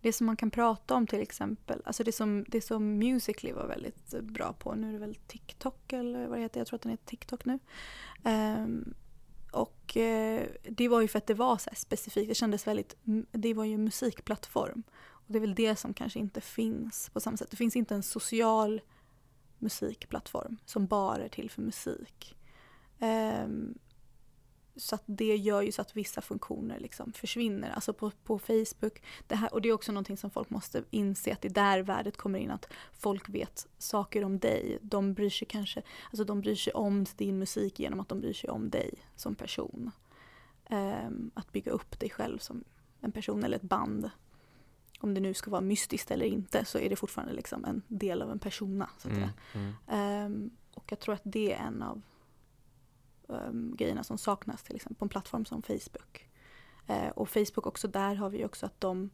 Speaker 2: det som man kan prata om till exempel, alltså det som, det som Musically var väldigt bra på, nu är det väl TikTok eller vad det heter, jag tror att den heter TikTok nu. Um, och eh, det var ju för att det var så specifikt, det kändes väldigt, det var ju en musikplattform. Och det är väl det som kanske inte finns på samma sätt. Det finns inte en social musikplattform som bara är till för musik. Um, så det gör ju så att vissa funktioner liksom försvinner. Alltså på, på Facebook. Det här, och det är också någonting som folk måste inse att det är där värdet kommer in. Att folk vet saker om dig. De bryr sig kanske, alltså de bryr sig om din musik genom att de bryr sig om dig som person. Um, att bygga upp dig själv som en person eller ett band om det nu ska vara mystiskt eller inte så är det fortfarande liksom en del av en persona. Så att mm, mm. Um, och jag tror att det är en av um, grejerna som saknas till exempel på en plattform som Facebook. Uh, och Facebook också, där har vi också att de,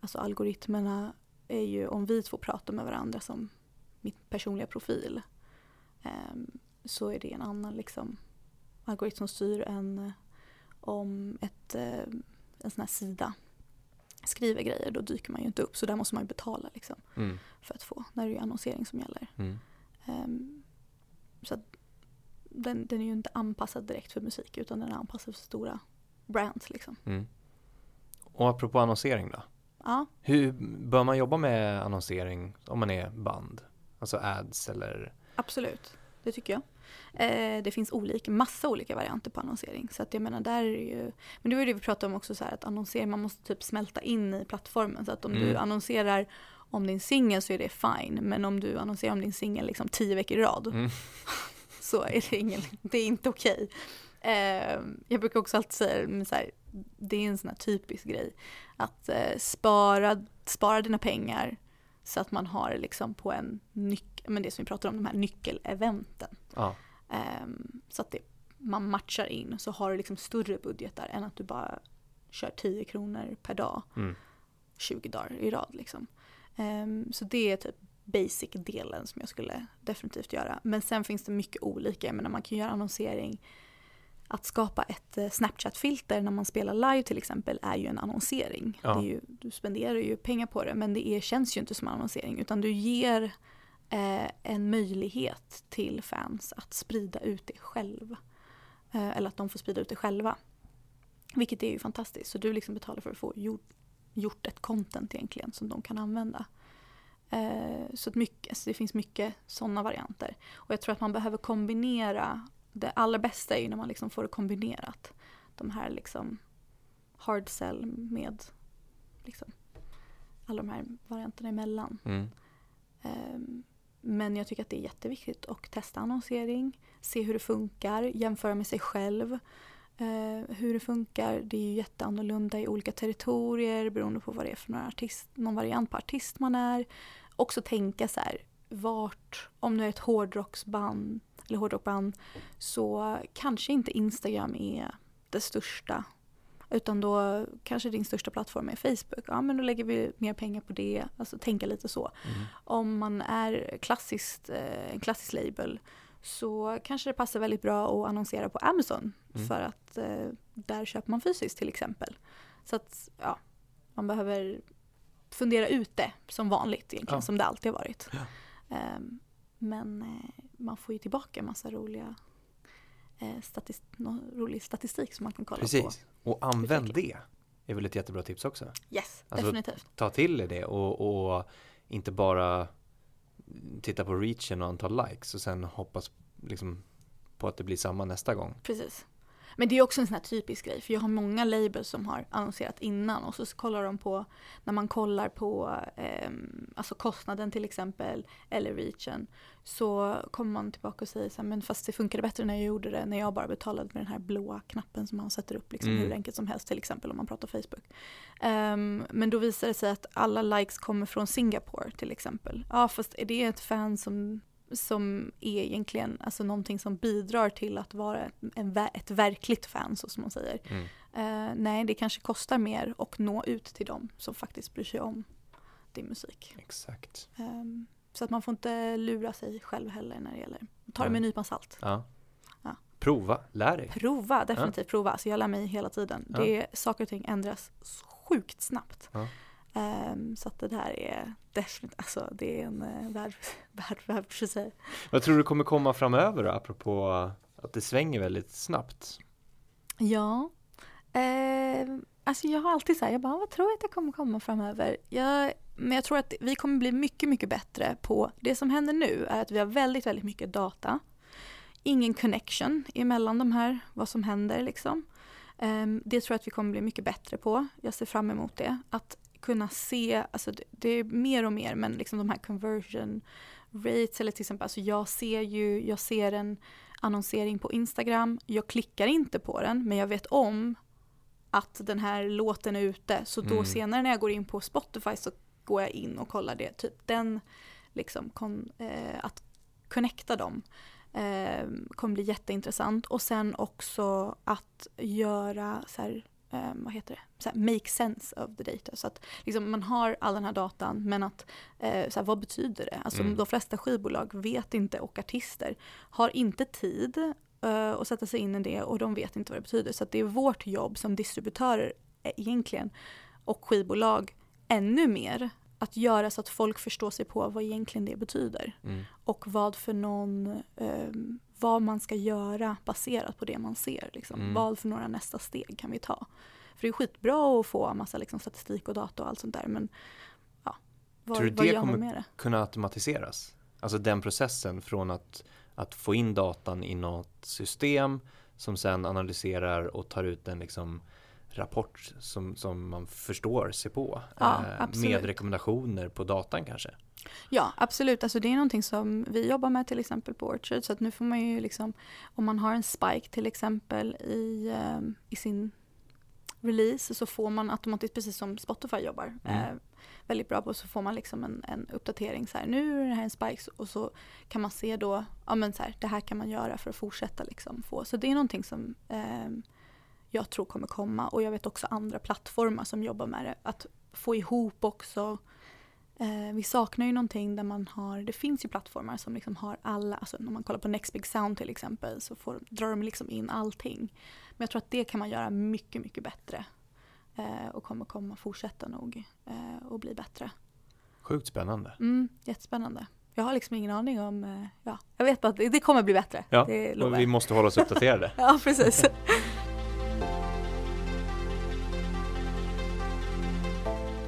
Speaker 2: alltså algoritmerna är ju om vi två pratar med varandra som mitt personliga profil um, så är det en annan liksom algoritm som styr än om ett, uh, en sån här sida skriver grejer då dyker man ju inte upp så där måste man ju betala liksom, mm. för att få när det är annonsering som gäller. Mm. Um, så den, den, är ju inte anpassad direkt för musik utan den är anpassad för stora brands. Liksom. Mm.
Speaker 1: Och apropå annonsering då?
Speaker 2: Ja.
Speaker 1: Hur bör man jobba med annonsering om man är band? Alltså ads eller?
Speaker 2: Absolut, det tycker jag. Eh, det finns olika, massa olika varianter på annonsering. Så att jag menar, där är ju, men det var ju det vi pratade om också, så här, att annonsering, man måste typ smälta in i plattformen. Så att om
Speaker 1: Mm.
Speaker 2: du annonserar om din singel så är det fine. Men om du annonserar om din singel liksom tio veckor i rad
Speaker 1: Mm.
Speaker 2: så är det, ingen, det är inte okej. Eh, jag brukar också alltid säga, så här, det är en sån här typisk grej, att eh, spara, spara dina pengar så att man har liksom på en nyc- men det som vi pratar om, de här nyckeleventen.
Speaker 1: Ja,
Speaker 2: Ehm, så att det, man matchar in så har du liksom större budgetar än att du bara kör 10 kronor per dag
Speaker 1: mm.
Speaker 2: 20 dagar i rad. Liksom. Ehm, så det är typ basic-delen som jag skulle definitivt göra. Men sen finns det mycket olika. Jag menar, man kan göra annonsering. Att skapa ett eh, Snapchat-filter när man spelar live till exempel är ju en annonsering.
Speaker 1: Ja.
Speaker 2: Ju, du spenderar ju pengar på det men det är, känns ju inte som annonsering utan du ger eh, en möjlighet till fans att sprida ut det själv. Eh, eller att de får sprida ut det själva. Vilket är ju fantastiskt. Så du liksom betalar för att få gjort, gjort ett content egentligen som de kan använda. Eh, så att mycket, så det finns mycket sådana varianter. Och jag tror att man behöver kombinera. Det allra bästa är ju när man liksom får det kombinerat. De här liksom hard sell med liksom alla de här varianterna emellan.
Speaker 1: Mm.
Speaker 2: Ehm, Men jag tycker att det är jätteviktigt att testa annonsering, se hur det funkar, jämföra med sig själv. Eh, hur det funkar, det är ju jätteannorlunda i olika territorier beroende på vad det är för någon, artist, någon variant på artist man är. Också tänka så här, vart, om du är ett hårdrocksband eller hårdrockband så kanske inte Instagram är det största utan då kanske din största plattform är Facebook. Ja men då lägger vi mer pengar på det. Alltså tänka lite så.
Speaker 1: Mm.
Speaker 2: Om man är klassiskt, eh, en klassisk label så kanske det passar väldigt bra att annonsera på Amazon.
Speaker 1: Mm.
Speaker 2: För att eh, där köper man fysiskt till exempel. Så att ja, man behöver fundera ut det som vanligt egentligen,
Speaker 1: Ja.
Speaker 2: som det alltid har varit.
Speaker 1: Ja.
Speaker 2: Ehm, men eh, man får ju tillbaka en massa roliga eh, statist- rolig statistik som man kan kolla på.
Speaker 1: Precis, och använd
Speaker 2: Utveckling.
Speaker 1: det är väl ett jättebra tips också.
Speaker 2: Yes,
Speaker 1: Alltså,
Speaker 2: definitivt.
Speaker 1: Ta till er det och, och inte bara titta på reachen och antal likes och sen hoppas liksom på att det blir samma nästa gång.
Speaker 2: Precis. Men det är också en sån här typisk grej, för jag har många labels som har annonserat innan och så kollar de på, när man kollar på ehm, alltså kostnaden till exempel, eller reachen, så kommer man tillbaka och säger så här, men fast det funkade bättre när jag gjorde det, när jag bara betalade med den här blåa knappen som man sätter upp liksom
Speaker 1: Mm.
Speaker 2: hur enkelt som helst, till exempel om man pratar Facebook. Ehm, men då visar det sig att alla likes kommer från Singapore till exempel. Ja, fast är det ett fan som som är egentligen alltså någonting som bidrar till att vara en, ett verkligt fan så som man säger.
Speaker 1: Mm.
Speaker 2: Eh, nej, det kanske kostar mer och nå ut till dem som faktiskt bryr sig om din musik.
Speaker 1: Exakt.
Speaker 2: Ehm, så att man får inte lura sig själv heller när det gäller. Ta det med en nypa salt.
Speaker 1: Ja.
Speaker 2: Ja.
Speaker 1: Prova, lär dig.
Speaker 2: Prova, definitivt prova. Så jag lär mig hela tiden.
Speaker 1: Ja.
Speaker 2: Det, saker och ting ändras sjukt snabbt. Ehm, så att det där är definitivt, alltså det är en uh, värld, värld, värld för sig.
Speaker 1: Vad tror du kommer komma framöver då, apropå att det svänger väldigt snabbt?
Speaker 2: Ja. Eh, alltså jag har alltid så här, jag bara, vad tror jag att det kommer komma framöver? Jag, men jag tror att vi kommer bli mycket, mycket bättre på, det som händer nu är att vi har väldigt, väldigt mycket data. Ingen connection emellan de här, vad som händer liksom. Eh, det tror jag att vi kommer bli mycket bättre på. Jag ser fram emot det. Att kunna se, alltså det, det är mer och mer, men liksom de här conversion rates eller till exempel, alltså jag ser ju, jag ser en annonsering på Instagram. Jag klickar inte på den men jag vet om att den här låten är ute. Så då
Speaker 1: Mm.
Speaker 2: senare när jag går in på Spotify så går jag in och kollar det. Typ den, liksom, kon, eh, att connecta dem eh, kommer bli jätteintressant. Och sen också att göra så här, eh, vad heter det, så här, make sense of the data. Så att liksom, man har all den här datan men att, eh, så här, vad betyder det? Alltså
Speaker 1: Mm.
Speaker 2: de flesta skivbolag vet inte och artister har inte tid eh, att sätta sig in i det och de vet inte vad det betyder. Så det är vårt jobb som distributörer eh, egentligen och skivbolag ännu mer att göra så att folk förstår sig på vad egentligen det betyder
Speaker 1: Mm.
Speaker 2: och vad för någon, eh, vad man ska göra baserat på det man ser. Liksom.
Speaker 1: Mm.
Speaker 2: Vad för några nästa steg kan vi ta? För det är skitbra att få massa liksom, statistik och data och allt sånt där men ja, vad,
Speaker 1: Tror du
Speaker 2: vad
Speaker 1: det
Speaker 2: gör
Speaker 1: kommer-
Speaker 2: man med det?
Speaker 1: Kunna automatiseras? Alltså den processen från att, att få in datan i något system som sen analyserar och tar ut en liksom rapport som, som man förstår sig på.
Speaker 2: Ja,
Speaker 1: eh, med rekommendationer på datan kanske.
Speaker 2: Ja, absolut. Alltså det är någonting som vi jobbar med till exempel på Orchard. Så att nu får man ju liksom, om man har en spike till exempel i, ehm, i sin release så får man automatiskt, precis som Spotify jobbar,
Speaker 1: Mm.
Speaker 2: eh, väldigt bra på, så får man liksom en, en uppdatering så här, nu är det här en spike och så kan man se då, ja men så här, det här kan man göra för att fortsätta liksom få. Så det är någonting som ehm, jag tror kommer komma och jag vet också andra plattformar som jobbar med det. Att få ihop också Eh, vi saknar ju någonting där man har, det finns ju plattformar som liksom har alla, alltså när man kollar på Next Big Sound till exempel så får, drar de liksom in allting. Men jag tror att det kan man göra mycket, mycket bättre. Eh, och kommer komma fortsätta nog eh, och bli bättre.
Speaker 1: Sjukt spännande.
Speaker 2: Mm, jättespännande. Jag har liksom ingen aning om, eh, ja, jag vet bara att det, kommer bli bättre.
Speaker 1: Ja, och vi måste hålla oss uppdaterade.
Speaker 2: Ja, precis.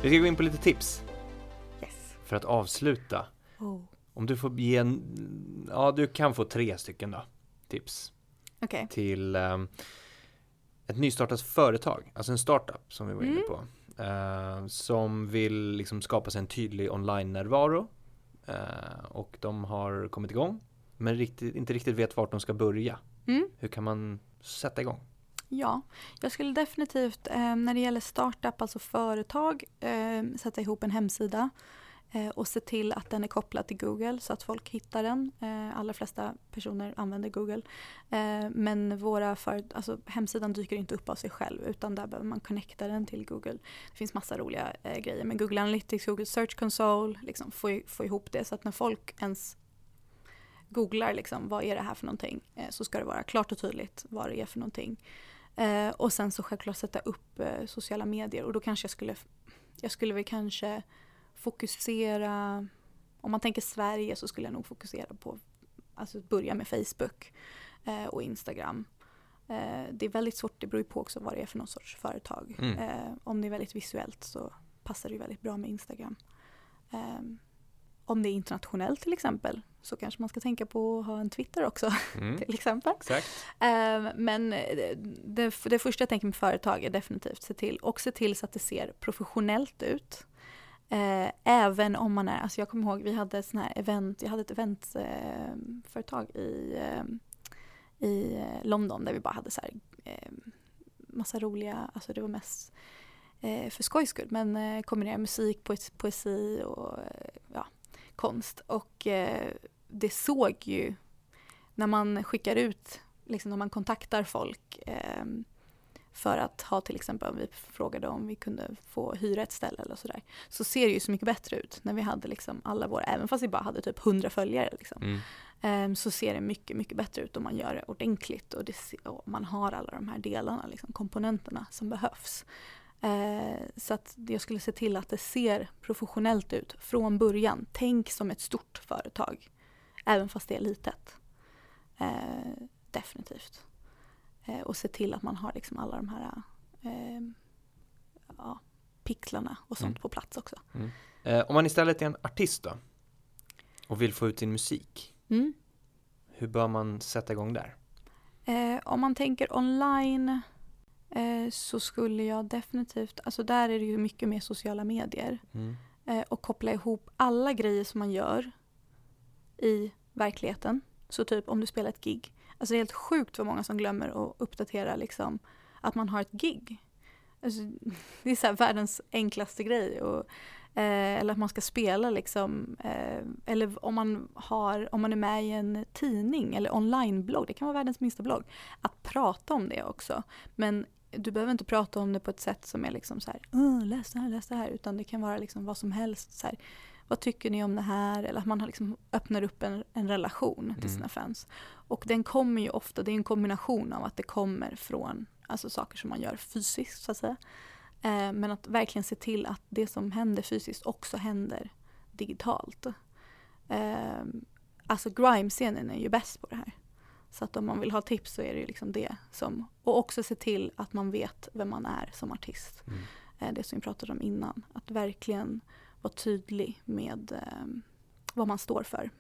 Speaker 1: Vi ska gå in på lite tips. För att avsluta.
Speaker 2: Oh.
Speaker 1: Om du får ge en, ja du kan få tre stycken då, tips
Speaker 2: Okej.
Speaker 1: till ehm, ett nystartat företag, alltså en startup som vi var inne
Speaker 2: Mm.
Speaker 1: på. eh, som vill liksom skapa sig en tydlig online-närvaro. eh, och de har kommit igång, men riktigt, inte riktigt vet vart de ska börja.
Speaker 2: Mm.
Speaker 1: Hur kan man sätta igång?
Speaker 2: Ja, jag skulle definitivt eh, när det gäller startup, alltså företag, eh, sätta ihop en hemsida Eh, och se till att den är kopplad till Google så att folk hittar den. Eh, allra flesta personer använder Google. Eh, men våra för, alltså, hemsidan dyker inte upp av sig själv utan där behöver man connecta den till Google. Det finns massa roliga eh, grejer med Google Analytics, Google Search Console, liksom få, få ihop det så att när folk ens googlar liksom, vad är det här för någonting så ska det vara klart och tydligt vad det är för någonting. Och sen så självklart sätta upp sociala medier och då kanske jag skulle, jag skulle väl kanske fokusera, om man tänker Sverige så skulle jag nog fokusera på, alltså börja med Facebook eh, och Instagram. Eh, det är väldigt svårt, det beror ju på också vad det är för någon sorts företag.
Speaker 1: Mm.
Speaker 2: Eh, om det är väldigt visuellt så passar det ju väldigt bra med Instagram. Eh, om det är internationellt till exempel så kanske man ska tänka på att ha en Twitter också
Speaker 1: Mm,
Speaker 2: till exempel.
Speaker 1: exakt.
Speaker 2: Eh, Men eh, det, det första jag tänker med företag är definitivt se till och se till så att det ser professionellt ut. Eh, även om man är, alltså jag kommer ihåg vi hade ett sån här event, jag hade ett eventföretag i, eh, i eh, London där vi bara hade så här eh, massa roliga, alltså det var mest eh, för skojs skull men eh, kombinerade musik, poesi och eh, ja, konst. Och eh, det såg ju när man skickar ut, liksom när man kontaktar folk eh, för att ha till exempel om vi frågade om vi kunde få hyra ett ställe eller sådär. Så ser det ju så mycket bättre ut när vi hade liksom alla våra, även fast vi bara hade typ 100 följare liksom.
Speaker 1: Mm.
Speaker 2: Ehm, så ser det mycket, mycket bättre ut om man gör det ordentligt och, det, och man har alla de här delarna, liksom, komponenterna som behövs. Eh, så att jag skulle se till att det ser professionellt ut från början. Tänk som ett stort företag, även fast det är litet. Eh, definitivt. Eh, och se till att man har liksom alla de här eh, ja, pixlarna och sånt
Speaker 1: Mm.
Speaker 2: på plats också.
Speaker 1: Eh, om man istället är en artist då och vill få ut sin musik,
Speaker 2: Mm.
Speaker 1: hur bör man sätta igång där?
Speaker 2: Om man tänker online så skulle jag definitivt, alltså där är det ju mycket mer sociala medier.
Speaker 1: Mm.
Speaker 2: Och koppla ihop alla grejer som man gör i verkligheten. Så typ om du spelar ett gig. Alltså det är helt sjukt vad många som glömmer att uppdatera liksom att man har ett gig. Alltså, det är så världens enklaste grej. Och, eh, eller att man ska spela liksom. Eh, eller om man, har, om man är med i en tidning eller onlineblogg. Det kan vara världens minsta blogg. Att prata om det också. Men du behöver inte prata om det på ett sätt som är liksom så här, "Åh, läs det här, läs det här. Utan det kan vara liksom vad som helst. Så här, vad tycker ni om det här? Eller att man har liksom öppnar upp en, en relation till
Speaker 1: Mm.
Speaker 2: sina fans. Och den kommer ju ofta, det är en kombination av att det kommer från alltså saker som man gör fysiskt så att säga. Eh, men att verkligen se till att det som händer fysiskt också händer digitalt. Eh, alltså grime-scenen är ju bäst på det här. Så att om man vill ha tips så är det ju liksom det som, och också se till att man vet vem man är som artist.
Speaker 1: Mm.
Speaker 2: Eh, Det som vi pratade om innan, att verkligen vara tydlig med eh, vad man står för.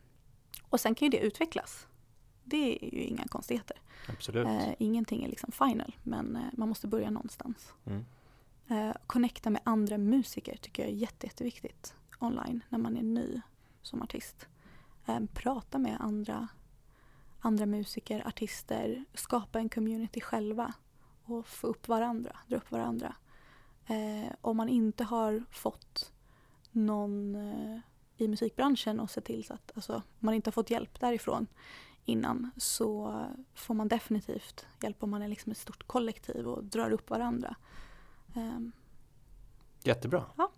Speaker 2: Och sen kan ju det utvecklas. Det är ju inga konstigheter.
Speaker 1: Absolut.
Speaker 2: Eh, ingenting är liksom final, men eh, man måste börja någonstans.
Speaker 1: Mm.
Speaker 2: Eh, connecta med andra musiker tycker jag är jätte, jätteviktigt online när man är ny som artist. Eh, prata med andra, andra musiker, artister, skapa en community själva och få upp varandra, dra upp varandra. Eh, om man inte har fått någon eh, i musikbranschen och se till så att alltså, man inte har fått hjälp därifrån innan så får man definitivt hjälp om man är liksom ett stort kollektiv och drar upp varandra. Ehm,
Speaker 1: Jättebra.
Speaker 2: Ja.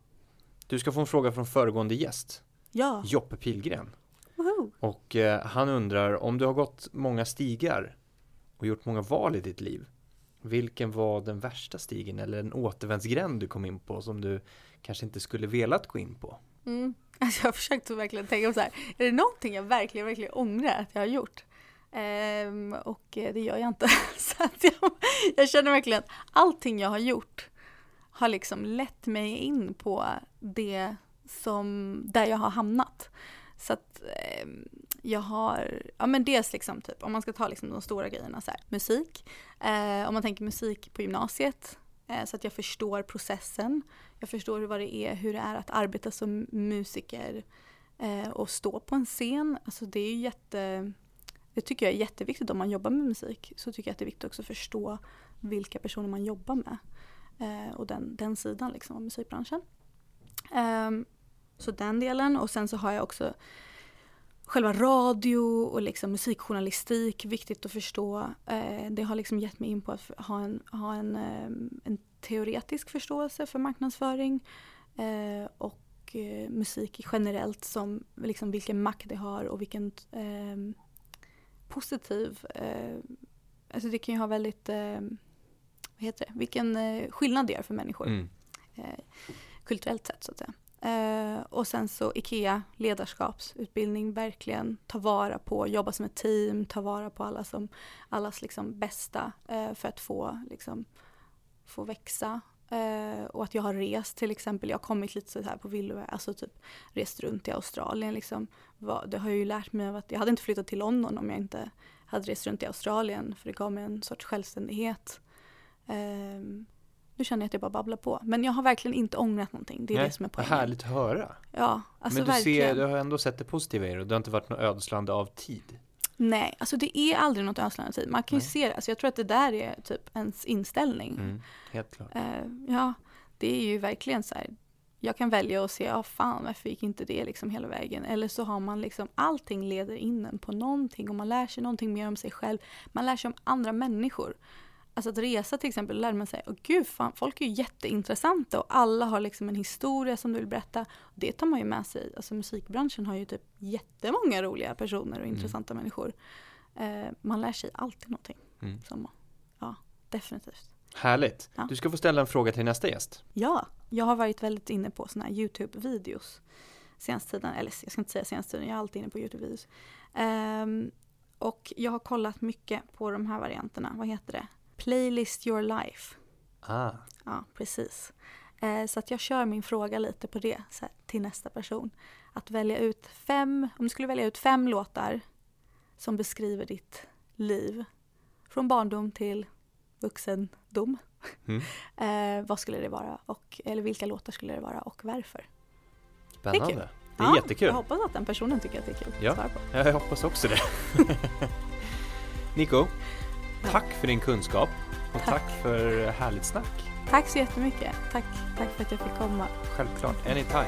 Speaker 1: Du ska få en fråga från föregående gäst,
Speaker 2: ja,
Speaker 1: Joppe Pilgren.
Speaker 2: woho!
Speaker 1: Och eh, han undrar om du har gått många stigar och gjort många val i ditt liv. Vilken var den värsta stigen eller en återvändsgränd du kom in på som du kanske inte skulle velat gå in på?
Speaker 2: Mm. Alltså jag har försökt att verkligen tänka på så här, är det någonting jag verkligen, verkligen ångrar att jag har gjort? Ehm, och eh, det gör jag inte. så att jag, jag känner verkligen att allting jag har gjort har liksom lett mig in på det som, där jag har hamnat. Så att eh, jag har, ja men dels liksom typ, om man ska ta liksom de stora grejerna så här, musik. Eh, om man tänker musik på gymnasiet, Eh, så att jag förstår processen. Jag förstår vad det är, hur det är att arbeta som musiker eh, och stå på en scen. Alltså det är ju jätte, det tycker jag är jätteviktigt om man jobbar med musik. Så tycker jag att det är viktigt också att förstå vilka personer man jobbar med. Eh, och den, den sidan liksom av musikbranschen. Ehm, så den delen och sen så har jag också själva radio och liksom musikjournalistik, viktigt att förstå. Eh, det har liksom gett mig in på att ha en, ha en, eh, en teoretisk förståelse för marknadsföring eh, och musik generellt som liksom vilken makt det har och vilken eh, positiv, eh, alltså det kan ju ha väldigt, eh, vad heter det, vilken skillnad det gör för människor
Speaker 1: Mm.
Speaker 2: kulturellt sett så att säga. Eh, och sen så IKEA, ledarskapsutbildning, verkligen ta vara på, jobba som ett team, ta vara på alla som, allas liksom bästa eh, för att få, liksom, få växa. Eh, och att jag har rest till exempel, jag har kommit lite så här på villovägar, alltså typ rest runt i Australien liksom. Var, det har jag ju lärt mig av att jag hade inte flyttat till London om jag inte hade rest runt i Australien för det gav mig en sorts självständighet. Ehm, nu känner jag att jag bara babblar på. Men jag har verkligen inte ångrat någonting. Det är
Speaker 1: Nej,
Speaker 2: det som är
Speaker 1: Vad
Speaker 2: poängen.
Speaker 1: härligt att höra.
Speaker 2: Ja, alltså
Speaker 1: Men du,
Speaker 2: verkligen.
Speaker 1: ser, du har ändå sett det positiva i det och det har inte varit något ödslande av tid.
Speaker 2: Nej, alltså det är aldrig något ödslande tid. Man kan ju
Speaker 1: Nej.
Speaker 2: se det. Alltså jag tror att det där är typ ens inställning.
Speaker 1: Mm, helt klart.
Speaker 2: Eh, ja, det är ju verkligen så här. Jag kan välja att se, ja fan varför gick inte det liksom hela vägen? Eller så har man liksom, allting leder in en på någonting och man lär sig någonting mer om sig själv. Man lär sig om andra människor. Alltså att resa till exempel, lär man sig, åh gud fan, folk är ju jätteintressanta och alla har liksom en historia som du vill berätta. Det tar man ju med sig, alltså musikbranschen har ju typ jättemånga roliga personer och
Speaker 1: Mm.
Speaker 2: intressanta människor. Eh, man lär sig alltid någonting.
Speaker 1: Mm.
Speaker 2: Som, ja, definitivt.
Speaker 1: Härligt.
Speaker 2: Ja.
Speaker 1: Du ska få ställa en fråga till nästa gäst.
Speaker 2: Ja, jag har varit väldigt inne på såna här Youtube-videos senaste tiden. Eller jag ska inte säga senaste tiden, jag är alltid inne på Youtube-videos. Ehm, och jag har kollat mycket på de här varianterna. Vad heter det? Playlist your life.
Speaker 1: Ah,
Speaker 2: Ja, precis. Eh, så att jag kör min fråga lite på det här, till nästa person. Att välja ut fem, om du skulle välja ut fem låtar som beskriver ditt liv. Från barndom till vuxendom.
Speaker 1: Mm.
Speaker 2: Eh, vad skulle det vara? Och, eller vilka låtar skulle det vara och varför?
Speaker 1: spännande.
Speaker 2: kul.
Speaker 1: Det är
Speaker 2: Ja,
Speaker 1: jättekul.
Speaker 2: Jag hoppas att den personen tycker att det är kul
Speaker 1: Ja.
Speaker 2: att svara på.
Speaker 1: Ja, jag hoppas också det. Nico. Tack för din kunskap och
Speaker 2: Tack.
Speaker 1: tack för härligt snack.
Speaker 2: Tack så jättemycket. Tack, tack för att jag fick komma.
Speaker 1: Självklart, anytime.